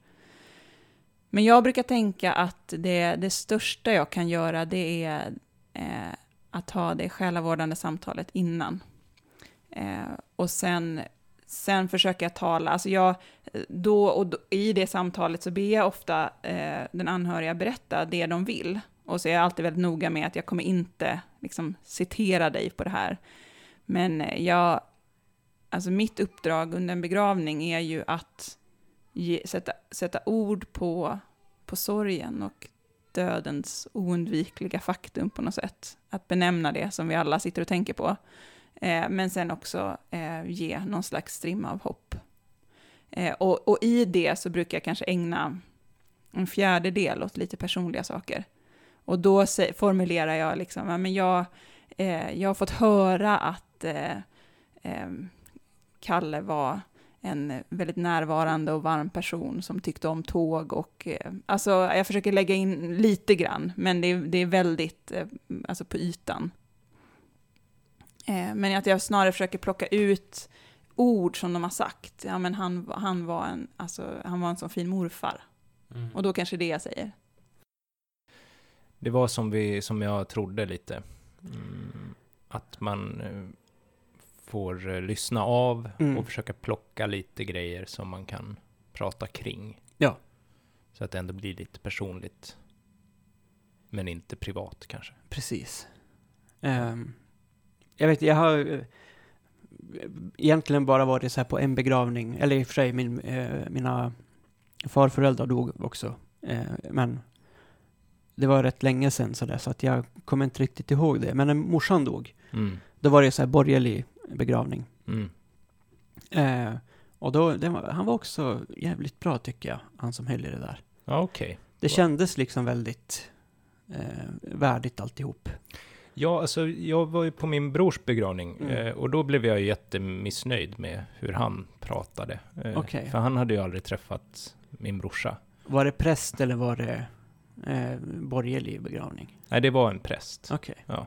Men jag brukar tänka att det, det största jag kan göra, det är eh, att ha det själavårdande samtalet innan. Eh, och sen sen försöker jag tala, alltså jag, då och då, i det samtalet så ber jag ofta eh, den anhöriga berätta det de vill. Och så är jag alltid väldigt noga med att jag kommer inte liksom, citera dig på det här. Men eh, jag, alltså mitt uppdrag under en begravning är ju att ge, sätta, sätta ord på, på sorgen och dödens oundvikliga faktum på något sätt. Att benämna det som vi alla sitter och tänker på. Eh, men sen också eh, ge någon slags strimma av hopp. Eh, och, och, i det så brukar jag kanske ägna en fjärdedel åt lite personliga saker. Och då formulerar jag liksom, ja, men jag, eh, jag har fått höra att eh, eh, Kalle var en väldigt närvarande och varm person som tyckte om tåg och alltså jag försöker lägga in lite grann, men det, det är väldigt alltså på ytan. Eh, men att jag snarare försöker plocka ut ord som de har sagt. Ja, men han, han, var, en, alltså, han var en sån fin morfar. Mm. Och då kanske det jag säger. Det var som, vi, som jag trodde lite. Mm, att man eh, får eh, lyssna av mm. och försöka plocka lite grejer som man kan prata kring. Ja. Så att det ändå blir lite personligt. Men inte privat kanske. Precis. Um, jag vet, jag har eh, egentligen bara varit så här på en begravning, eller i och för sig min, eh, mina farföräldrar dog också. Eh, men det var rätt länge sedan så, där, så att jag kommer inte riktigt ihåg det. Men när morsan dog, mm. då var det så här borgerlig begravning. Mm. Eh, och då, var, han var också jävligt bra tycker jag, han som höll i det där. Okej. Okay. Det kändes liksom väldigt eh, värdigt alltihop. Ja, alltså jag var ju på min brors begravning mm. eh, och då blev jag jättemissnöjd med hur han pratade. Eh, okay. För han hade ju aldrig träffat min brorsa. Var det präst eller var det eh, borgerlig begravning? Nej, det var en präst. Okej. Okay. Ja.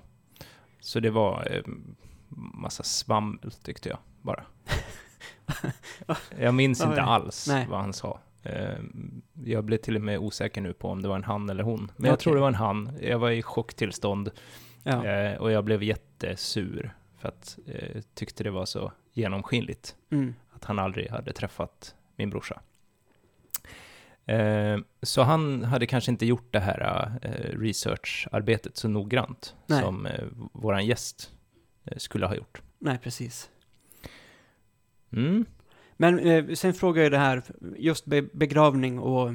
Så det var eh, massa svammel tyckte jag bara. jag minns inte alls Nej. vad han sa. Eh, jag blev till och med osäker nu på om det var en han eller hon. Men okay. jag tror det var en han. Jag var i chocktillstånd. Ja. Eh, och jag blev jättesur för att eh, tyckte det var så genomskinligt mm. att han aldrig hade träffat min brorsa. Eh, så han hade kanske inte gjort det här eh, researcharbetet så noggrant Nej. som eh, våran gäst skulle ha gjort. Nej, precis. Mm. Men sen frågar jag det här, just be begravning och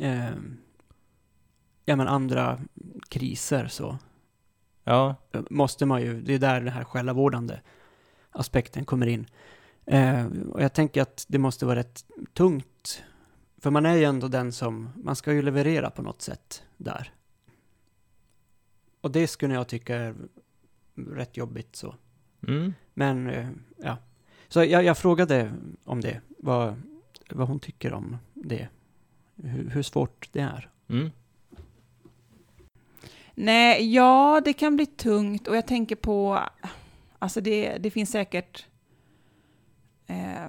eh, ja, men andra kriser så. Ja. Måste man ju, det är där den här själavårdande aspekten kommer in. Eh, och jag tänker att det måste vara rätt tungt. För man är ju ändå den som, man ska ju leverera på något sätt där. Och det skulle jag tycka är rätt jobbigt så. Mm. Men, eh, ja. Så jag, jag, frågade om det, vad, vad hon tycker om det. Hur, hur svårt det är. Mm. Nej, ja, det kan bli tungt och jag tänker på, alltså det, det finns säkert, eh,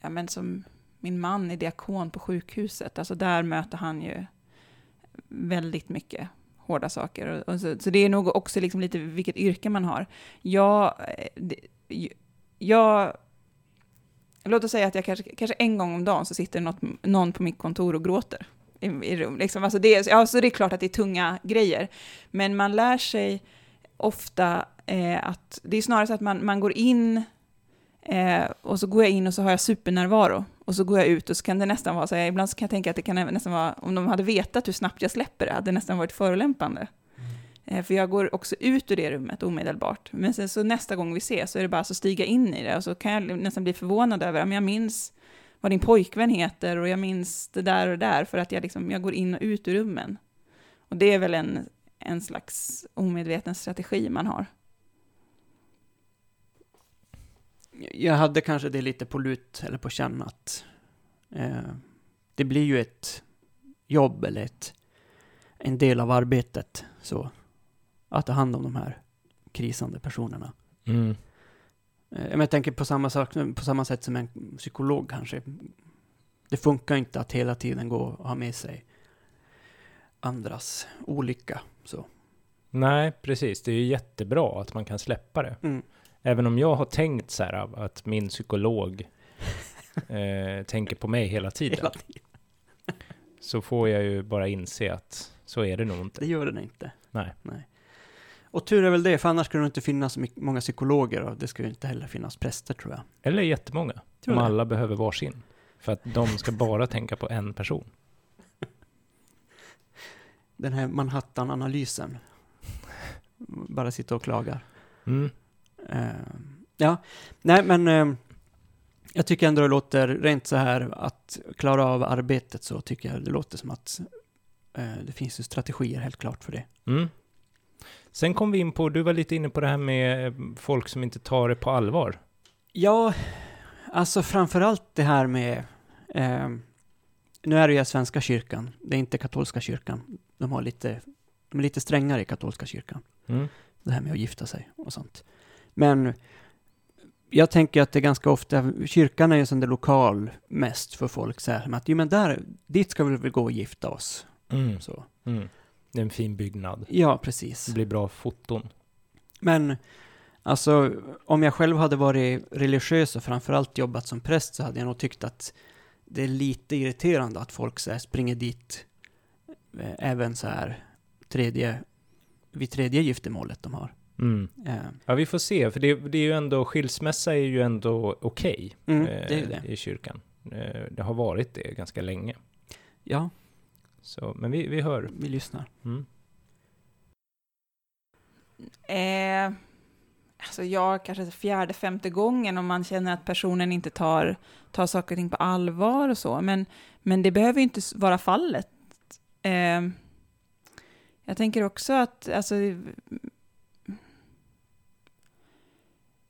ja men som min man är diakon på sjukhuset, alltså där möter han ju väldigt mycket hårda saker. Och, och så, så, det är nog också liksom lite vilket yrke man har. Jag, eh, det, jag låt oss säga att jag kanske, kanske en gång om dagen så sitter något, någon på mitt kontor och gråter i, i rum. Liksom. Alltså det, ja, så det är klart att det är tunga grejer. Men man lär sig ofta eh, att det är snarare så att man, man går in eh, och så går jag in och så har jag supernärvaro. Och så går jag ut och så kan det nästan vara så här, ibland så kan jag tänka att det kan nästan vara, om de hade vetat hur snabbt jag släpper det, hade det nästan varit förolämpande. Mm. Eh, för jag går också ut ur det rummet omedelbart. Men sen så nästa gång vi ses så är det bara att stiga in i det och så kan jag nästan bli förvånad över, men jag minns vad din pojkvän heter och jag minns det där och det där för att jag, liksom, jag går in och ut ur rummen. Och det är väl en, en slags omedveten strategi man har. Jag hade kanske det lite på lut eller på känn att eh, det blir ju ett jobb eller ett, en del av arbetet så att ta hand om de här krisande personerna. Mm. Eh, jag tänker på samma, sak, på samma sätt som en psykolog kanske. Det funkar inte att hela tiden gå och ha med sig andras olycka. Så. Nej, precis. Det är ju jättebra att man kan släppa det. Mm. Även om jag har tänkt så här att min psykolog eh, tänker på mig hela tiden, Hela tiden. så får jag ju bara inse att så är det nog Det inte. gör den inte. Nej. Nej. Och tur är väl det, för annars skulle det inte finnas många psykologer och det skulle inte heller finnas präster tror jag. Eller jättemånga, Tror om du? alla behöver varsin. För att de ska bara tänka på en person. Den här Manhattan-analysen. Bara sitta och klagar. Mm. Eh, ja, nej men eh, jag tycker ändå det låter rent så här att klara av arbetet så tycker jag det låter som att eh, det finns ju strategier helt klart för det. Mm. Sen kom vi in på, du var lite inne på det här med folk som inte tar det på allvar. Ja, alltså framförallt det här med eh, nu är det ju Svenska kyrkan, det är inte katolska kyrkan. De har lite, de är lite strängare i katolska kyrkan. Mm. det här med att gifta sig och sånt. Men jag tänker att det är ganska ofta, kyrkan är ju sån där lokal mest för folk så här, att jo men där, dit ska vi väl gå och gifta oss. Mm. Så. Mm. Det är en fin byggnad. Ja, precis. Det blir bra foton. Men alltså, om jag själv hade varit religiös och framförallt jobbat som präst så hade jag nog tyckt att det är lite irriterande att folk så här springer dit eh, även så här tredje, vid tredje giftermålet de har. Mm. Eh, Ja, vi får se, för det, det är ju ändå, skilsmässa är ju ändå okej mm, eh, i kyrkan. Eh, det har varit det ganska länge. Ja, Så, men vi, vi hör. vi lyssnar. Mm. Eh, alltså jag kanske fjärde, femte gången om man känner att personen inte tar, tar saker och ting på allvar och så. Men, men det behöver ju inte vara fallet. Eh, jag tänker också att, alltså,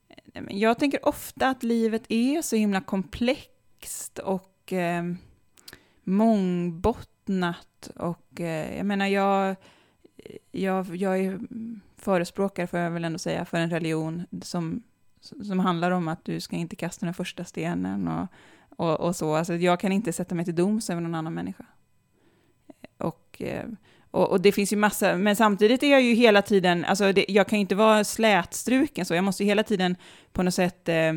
Nej, men jag tänker ofta att livet är så himla komplext och eh, mångbottnat. Och eh, jag menar, jag, jag, jag är förespråkare, får jag väl ändå säga, för en religion som, som handlar om att du ska inte kasta den första stenen och, och, och så. Alltså, jag kan inte sätta mig till doms över någon annan människa. Och, eh, och, och det finns ju massa, men samtidigt är jag ju hela tiden, alltså det, jag kan ju inte vara slätstruken så, jag måste ju hela tiden på något sätt eh,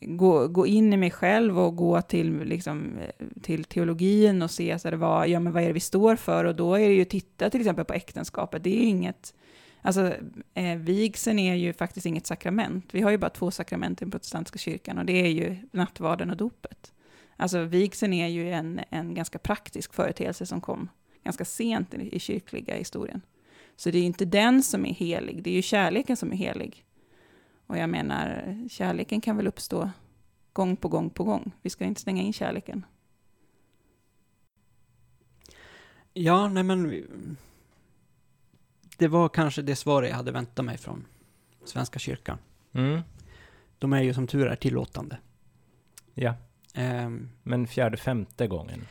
gå, gå in i mig själv och gå till, liksom, eh, till teologin och se så här, vad, ja, men vad är det vi står för, och då är det ju att titta till exempel på äktenskapet, det är ju inget, alltså eh, vigseln är ju faktiskt inget sakrament, vi har ju bara två sakrament i den protestantiska kyrkan, och det är ju nattvarden och dopet. Alltså vigseln är ju en, en ganska praktisk företeelse som kom ganska sent i, i kyrkliga historien. Så det är ju inte den som är helig, det är ju kärleken som är helig. Och jag menar, kärleken kan väl uppstå gång på gång på gång. Vi ska inte stänga in kärleken. Ja, nej men... Det var kanske det svar jag hade väntat mig från Svenska kyrkan. Mm. De är ju som tur är tillåtande. Ja, Ehm, men fjärde, femte gången.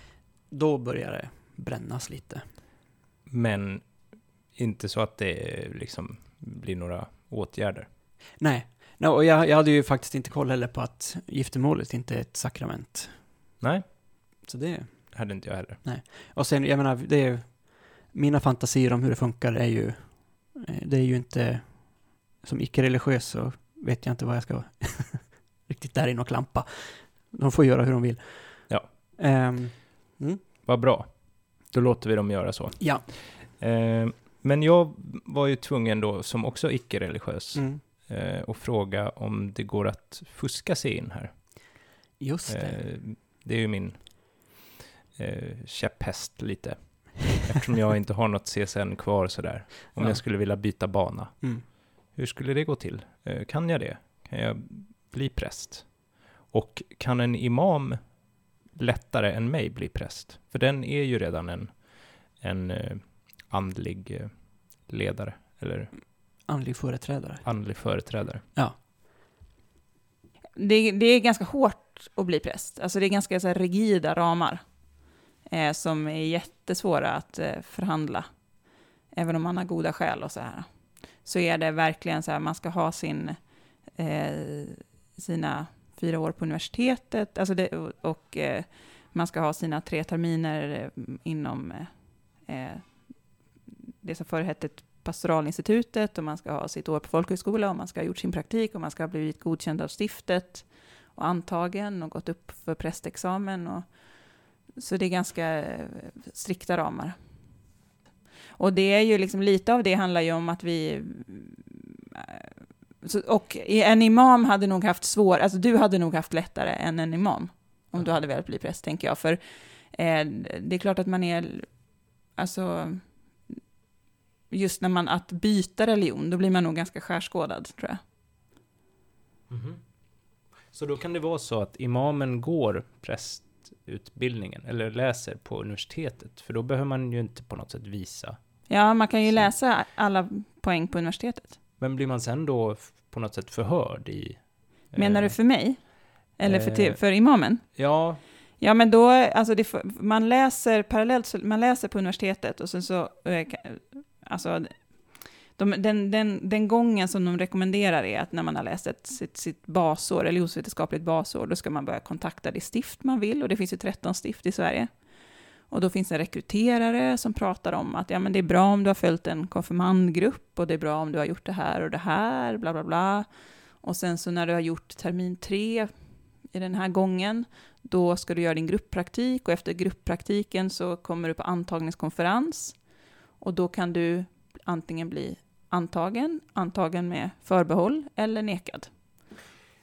då börjar det brännas lite. Men inte så att det liksom blir några åtgärder. Nej, no, och jag, jag hade ju faktiskt inte koll heller på att giftermålet inte är ett sakrament. Nej, Så det... hade inte jag heller. Och sen, jag menar, det är... Mina fantasier om hur det funkar är ju... Det är ju inte... Som icke-religiös så vet jag inte vad jag ska riktigt där in och klampa. De får göra hur de vill. Ja. Ehm, mm, Vad bra. Då låter vi dem göra så. ja. Eh, men jag var ju tvungen då, som också icke-religiös, Mm, eh, att fråga om det går att fuska sig in här. just det. Eh, det är ju min eh, käpphäst lite. Eftersom jag inte har något CSN kvar sådär. Om Ja. jag skulle vilja byta bana. Mm. Hur skulle det gå till? Eh, kan jag det? Kan jag bli präst? Och kan en imam lättare än mig bli präst? För den är ju redan en, en eh, andlig eh, ledare, eller Andlig företrädare. andlig företrädare. Det, det är ganska hårt att bli präst. Alltså det är ganska så rigida ramar eh, som är jättesvåra att eh, förhandla. Även om man har goda skäl och så här. Så är det verkligen så här, man ska ha sin, eh, sina fyra år på universitetet alltså det, och, och eh, man ska ha sina tre terminer eh, inom eh, eh, det som förr hette pastoralinstitutet och man ska ha sitt år på folkhögskola och man ska ha gjort sin praktik och man ska ha blivit godkänd av stiftet och antagen och gått upp för prästexamen. Och, så det är ganska eh, strikta ramar. Och det är ju liksom lite av det handlar ju om att vi så, och en imam hade nog haft svår, alltså du hade nog haft lättare än en imam om du hade velat bli präst, tänker jag. För eh, det är klart att man är, alltså, just när man, att byta religion, då blir man nog ganska skärskådad, tror jag. Mhm. Så då kan det vara så att imamen går prästutbildningen, eller läser på universitetet, för då behöver man ju inte på något sätt visa. Ja, man kan ju Så- läsa alla poäng på universitetet. Men blir man sen då på något sätt förhörd i... Menar eh, du för mig? Eller för, eh, för imamen? Ja, Ja, men då, alltså det, man läser parallellt, man läser på universitetet och sen så, eh, alltså, de, den, den, den gången som de rekommenderar är att när man har läst ett, sitt, sitt basår, religionsvetenskapligt basår, då ska man börja kontakta det stift man vill, och det finns ju 13 stift i Sverige. Och då finns det en rekryterare som pratar om att ja, men det är bra om du har följt en konfirmandgrupp, och det är bra om du har gjort det här och det här, bla bla bla. Och sen så när du har gjort termin tre i den här gången, då ska du göra din grupppraktik och efter grupppraktiken så kommer du på antagningskonferens och då kan du antingen bli antagen, antagen med förbehåll eller nekad.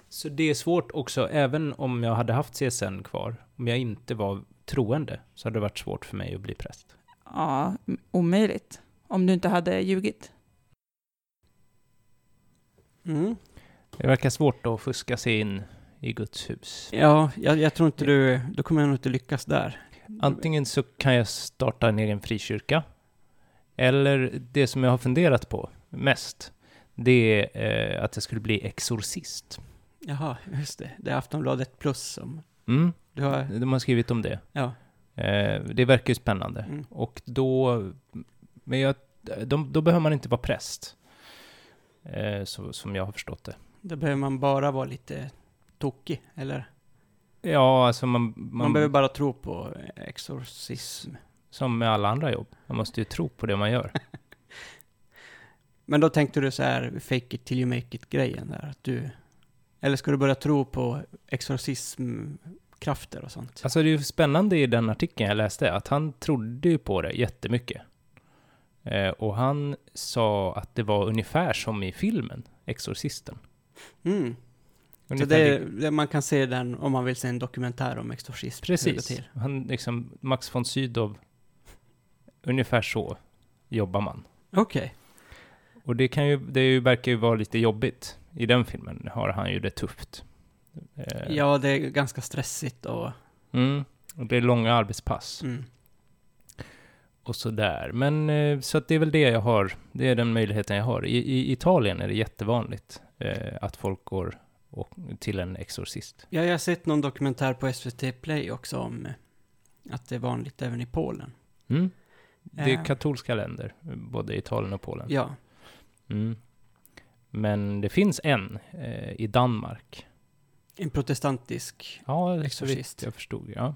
så det är svårt också, även om jag hade haft CSN kvar, om jag inte var troende, så hade det varit svårt för mig att bli präst. Ja, omöjligt. Om du inte hade ljugit. Mm. Det verkar svårt att fuska sig in i Guds hus. Ja, jag, jag tror inte du, då kommer jag nog inte lyckas där. Antingen så kan jag starta en egen frikyrka, eller det som jag har funderat på mest, det är eh, att jag skulle bli exorcist. Jaha, just det. Det är Aftonbladet plus som Mm, du har... de har skrivit om det. Ja. Eh, det verkar ju spännande. Mm. Och då, men jag, de, då behöver man inte vara präst. Eh, så, som jag har förstått det. Då behöver man bara vara lite tokig, eller? Ja, alltså man, man, Man, behöver bara tro på exorcism. som med alla andra jobb, man måste ju tro på det man gör. Men då tänkte du så här, fake it till you make it-grejen där, att du... Eller ska du börja tro på exorcismkrafter och sånt? Alltså det är ju spännande i den artikeln jag läste, att han trodde ju på det jättemycket. Eh, och han sa att det var ungefär som i filmen, Exorcisten. Mm. Så det, det, man kan se den om man vill se en dokumentär om exorcism. Precis. Han liksom, Max von Sydow, ungefär så jobbar man. Okej. Och det kan ju, det verkar ju vara lite jobbigt. I den filmen har han ju det tufft. Eh, Ja, det är ganska stressigt och... Mm, och det är långa arbetspass. Mm. och sådär. Men eh, så att det är väl det jag har, det är den möjligheten jag har. I, i Italien är det jättevanligt eh, att folk går och, till en exorcist. Ja, jag har sett någon dokumentär på SVT Play också om eh, att det är vanligt även i Polen. Mm. Det är Eh. katolska länder, både Italien och Polen. Ja, Mm. Men det finns en eh, i Danmark. En protestantisk. Ja, Exorcist. vitt jag förstod. Ja.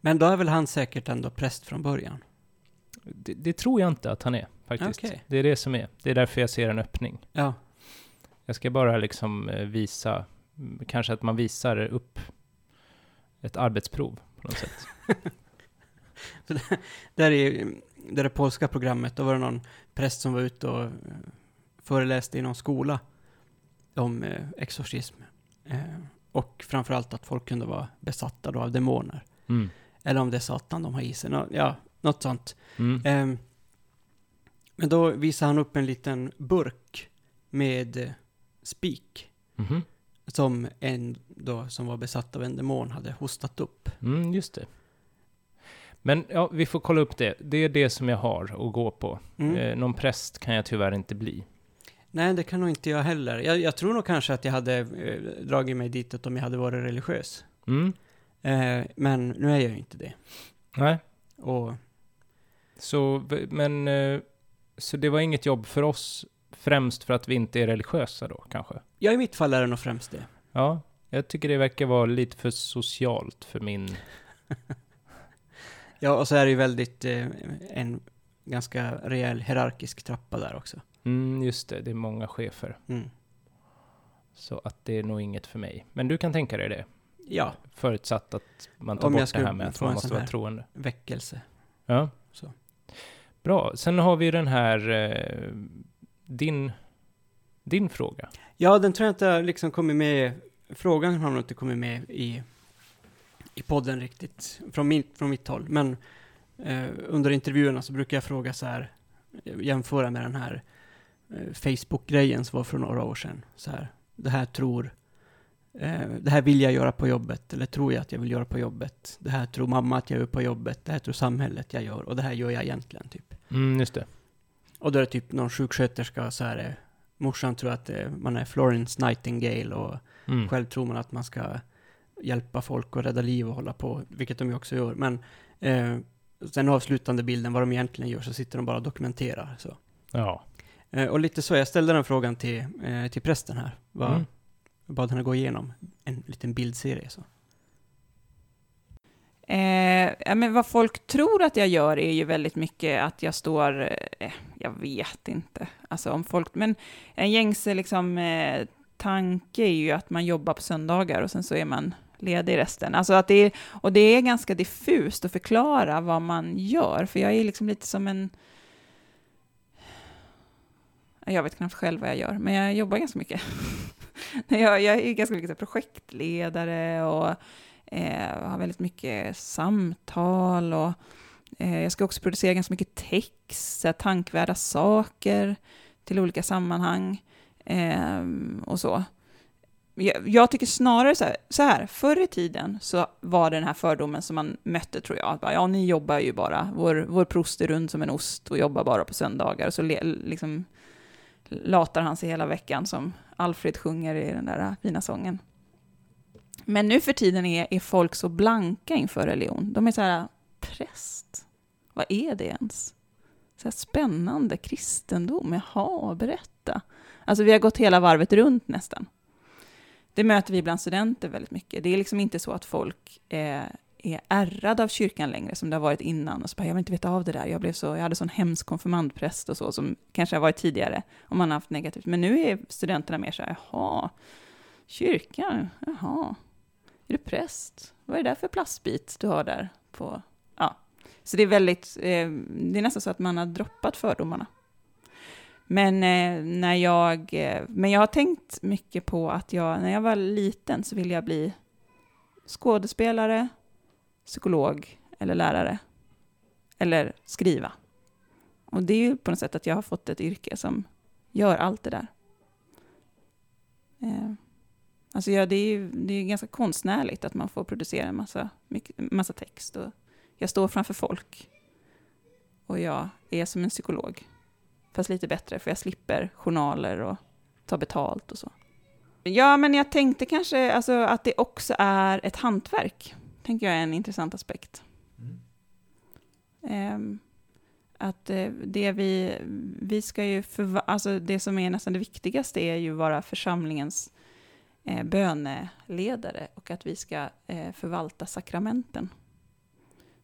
Men då är väl han säkert ändå präst från början? Det, det tror jag inte att han är, faktiskt. Okej. Det är det som är. Det är därför jag ser en öppning. Ja. Jag ska bara liksom eh, visa, mm, kanske att man visar upp ett arbetsprov på något sätt. Där i det där polska programmet, då var det någon präst som var ute och eh, föreläste i någon skola om eh, exorcism. Eh, och framförallt att folk kunde vara besatta då av demoner. Mm. Eller om det är Satan de har i sig. Nå, ja, något sånt. Mm. Ehm, men då visade han upp en liten burk med eh, spik. Mhm. Som en då som var besatt av en demon hade hostat upp. Mm, just det. Men ja, vi får kolla upp det. Det är det som jag har att gå på. Mm. Eh, någon präst kan jag tyvärr inte bli. Nej, det kan nog inte jag heller. Jag, jag tror nog kanske att jag hade eh, dragit mig ditåt om jag hade varit religiös. Mm. Eh, men nu är jag ju inte det. Nej. Och Så, men, eh, så det var inget jobb för oss, främst för att vi inte är religiösa då, kanske? ja, i mitt fall är det nog främst det. Ja, jag tycker det verkar vara lite för socialt för min... Ja, och så är det ju väldigt eh, en ganska rejäl hierarkisk trappa där också. Mm, just det, det är många chefer. Mm. Så att det är nog inget för mig. Men du kan tänka dig det? Ja, Förutsatt att man tar Om bort det här med att man måste vara troende. väckelse. Ja. Så. Bra. Sen har vi den här, eh, din, din fråga. Ja, den tror jag inte liksom kommit med. Frågan har nog inte kommit med i, i podden riktigt, från, min, från mitt håll. Men eh, under intervjuerna så brukar jag fråga så här, eh, jämföra med den här Facebook-grejen som var för några år sedan. Så här, det här tror, eh, det här vill jag göra på jobbet, eller tror jag att jag vill göra på jobbet. Det här tror mamma att jag gör på jobbet, det här tror samhället jag gör, och det här gör jag egentligen, typ. Mm, just det. Och då är det typ någon sjuksköterska så här, eh, morsan tror att eh, man är Florence Nightingale och Mm. själv tror man att man ska hjälpa folk och rädda liv och hålla på, vilket de ju också gör. Men eh, sen avslutande bilden, vad de egentligen gör, så sitter de bara och dokumenterar. Så. Ja. Eh, och lite så, jag ställde den frågan till, eh, till prästen här. Vad, Mm. Bad henne gå igenom en liten bildserie. Så. Eh, ja, men vad folk tror att jag gör är ju väldigt mycket att jag står, eh, jag vet inte, alltså om folk, men en gängse liksom eh, tanke är ju att man jobbar på söndagar och sen så är man ledig resten. Alltså att det är, och det är ganska diffust att förklara vad man gör, för jag är liksom lite som en jag vet knappt själv vad jag gör, men jag jobbar ganska mycket. jag, jag är ganska mycket projektledare och eh, har väldigt mycket samtal och eh, jag ska också producera ganska mycket text, så här, tankvärda saker till olika sammanhang eh, och så. Jag, jag tycker snarare så här, så här, förr i tiden så var det den här fördomen som man mötte tror jag, att bara, ja ni jobbar ju bara, vår, vår prost är rund som en ost och jobbar bara på söndagar, och så le, liksom latar han sig hela veckan som Alfred sjunger i den där fina sången. Men nu för tiden är, är folk så blanka inför religion. De är så här, präst, vad är det ens? Så här spännande, kristendom, jaha, berätta. Alltså vi har gått hela varvet runt nästan. Det möter vi bland studenter väldigt mycket. Det är liksom inte så att folk eh, är ärrad av kyrkan längre, som det har varit innan. Och så bara, jag vill inte veta av det där. Jag, blev så, jag hade sån hemsk konfirmandpräst och så, som kanske har varit tidigare, om man har haft negativt. Men nu är studenterna mer så här, jaha, kyrkan, jaha, är du präst? Vad är det där för plastbit du har där på... Ja. Så det är väldigt, eh, det är nästan så att man har droppat fördomarna. Men eh, när jag, eh, men jag har tänkt mycket på att jag, när jag var liten så ville jag bli skådespelare, psykolog eller lärare. Eller skriva. Och det är ju på något sätt att jag har fått ett yrke som gör allt det där. Eh, Alltså ja, det är ju det är ganska konstnärligt att man får producera en massa, mycket, massa text. Och jag står framför folk. Och jag är som en psykolog. Fast lite bättre, för jag slipper journaler och ta betalt och så. Ja, men jag tänkte kanske alltså, att det också är ett hantverk. Tänker jag är en intressant aspekt. Ehm, att eh, det vi, vi ska ju, förva- alltså det som är nästan det viktigaste är ju vara församlingens eh, böneledare och att vi ska eh, förvalta sakramenten.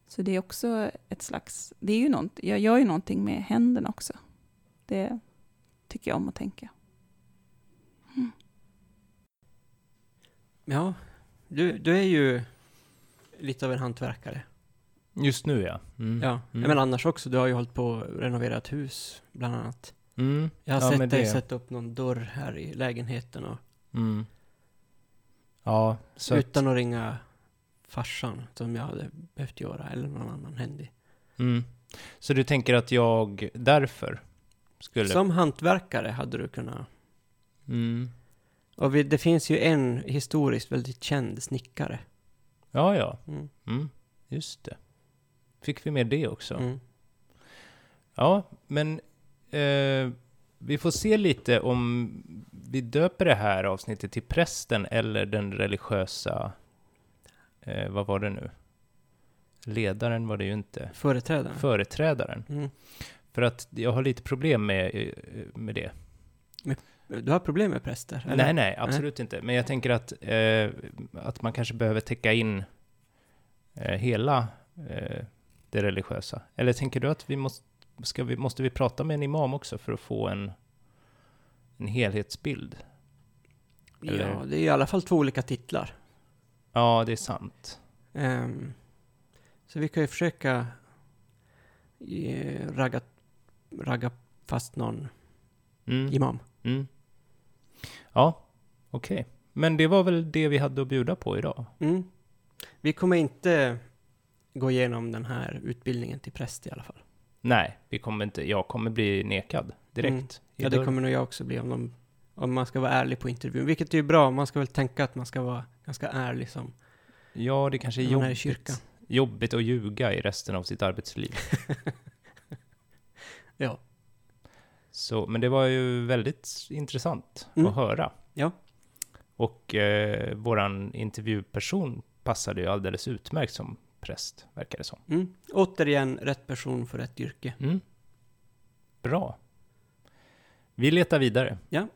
Så det är också ett slags, det är ju något, jag gör ju någonting med händerna också. Det tycker jag om att tänka. Ja, du, du är ju lite av en hantverkare. Just nu ja. Mm. Ja, Mm. men annars också. Du har ju hållit på att renovera ett hus, bland annat. Mm. Jag har Ja, sett dig det- sätta upp någon dörr här i lägenheten och Mm. Ja, så att, utan att ringa farsan, som jag hade behövt göra, eller någon annan händig. mm. så du tänker att jag därför skulle... Som hantverkare hade du kunnat... Mm. Och vi, det finns ju en historiskt väldigt känd snickare. Ja, ja. Mm. Mm. Just det. Fick vi med det också? Mm. Ja, men eh, vi får se lite om vi döper det här avsnittet till prästen eller den religiösa, eh, vad var det nu? Ledaren var det ju inte. Företrädaren. Företrädaren. Mm. För att jag har lite problem med, eh, med det. Du har problem med präster? eller? Nej, nej, absolut inte. Men jag tänker att, eh, att man kanske behöver täcka in eh, hela eh, det religiösa. Eller tänker du att vi måste, ska vi, måste vi prata med en imam också för att få en, en helhetsbild? Eller- Ja, det är i alla fall två olika titlar. Ja, det är sant. Ehm, så vi kan ju försöka eh, ragga, ragga fast någon Mm. imam. Mm. Ja, okej. Men det var väl det vi hade att bjuda på idag? Mm. Vi kommer inte gå igenom den här utbildningen till präst i alla fall. Nej, vi kommer inte, jag kommer bli nekad direkt. Mm. Ja, det kommer nog jag också bli om, de, om man ska vara ärlig på intervjun. Vilket är ju bra, man ska väl tänka att man ska vara ganska ärlig som Ja, det kanske är jobbigt, kyrkan. jobbigt att ljuga i resten av sitt arbetsliv. Ja. Så, men det var ju väldigt intressant Mm. att höra. Ja. Och eh, våran intervjuperson passade ju alldeles utmärkt som präst, verkar det som. Mm. Återigen, rätt person för rätt yrke. Mm. Bra. Vi letar vidare. Ja.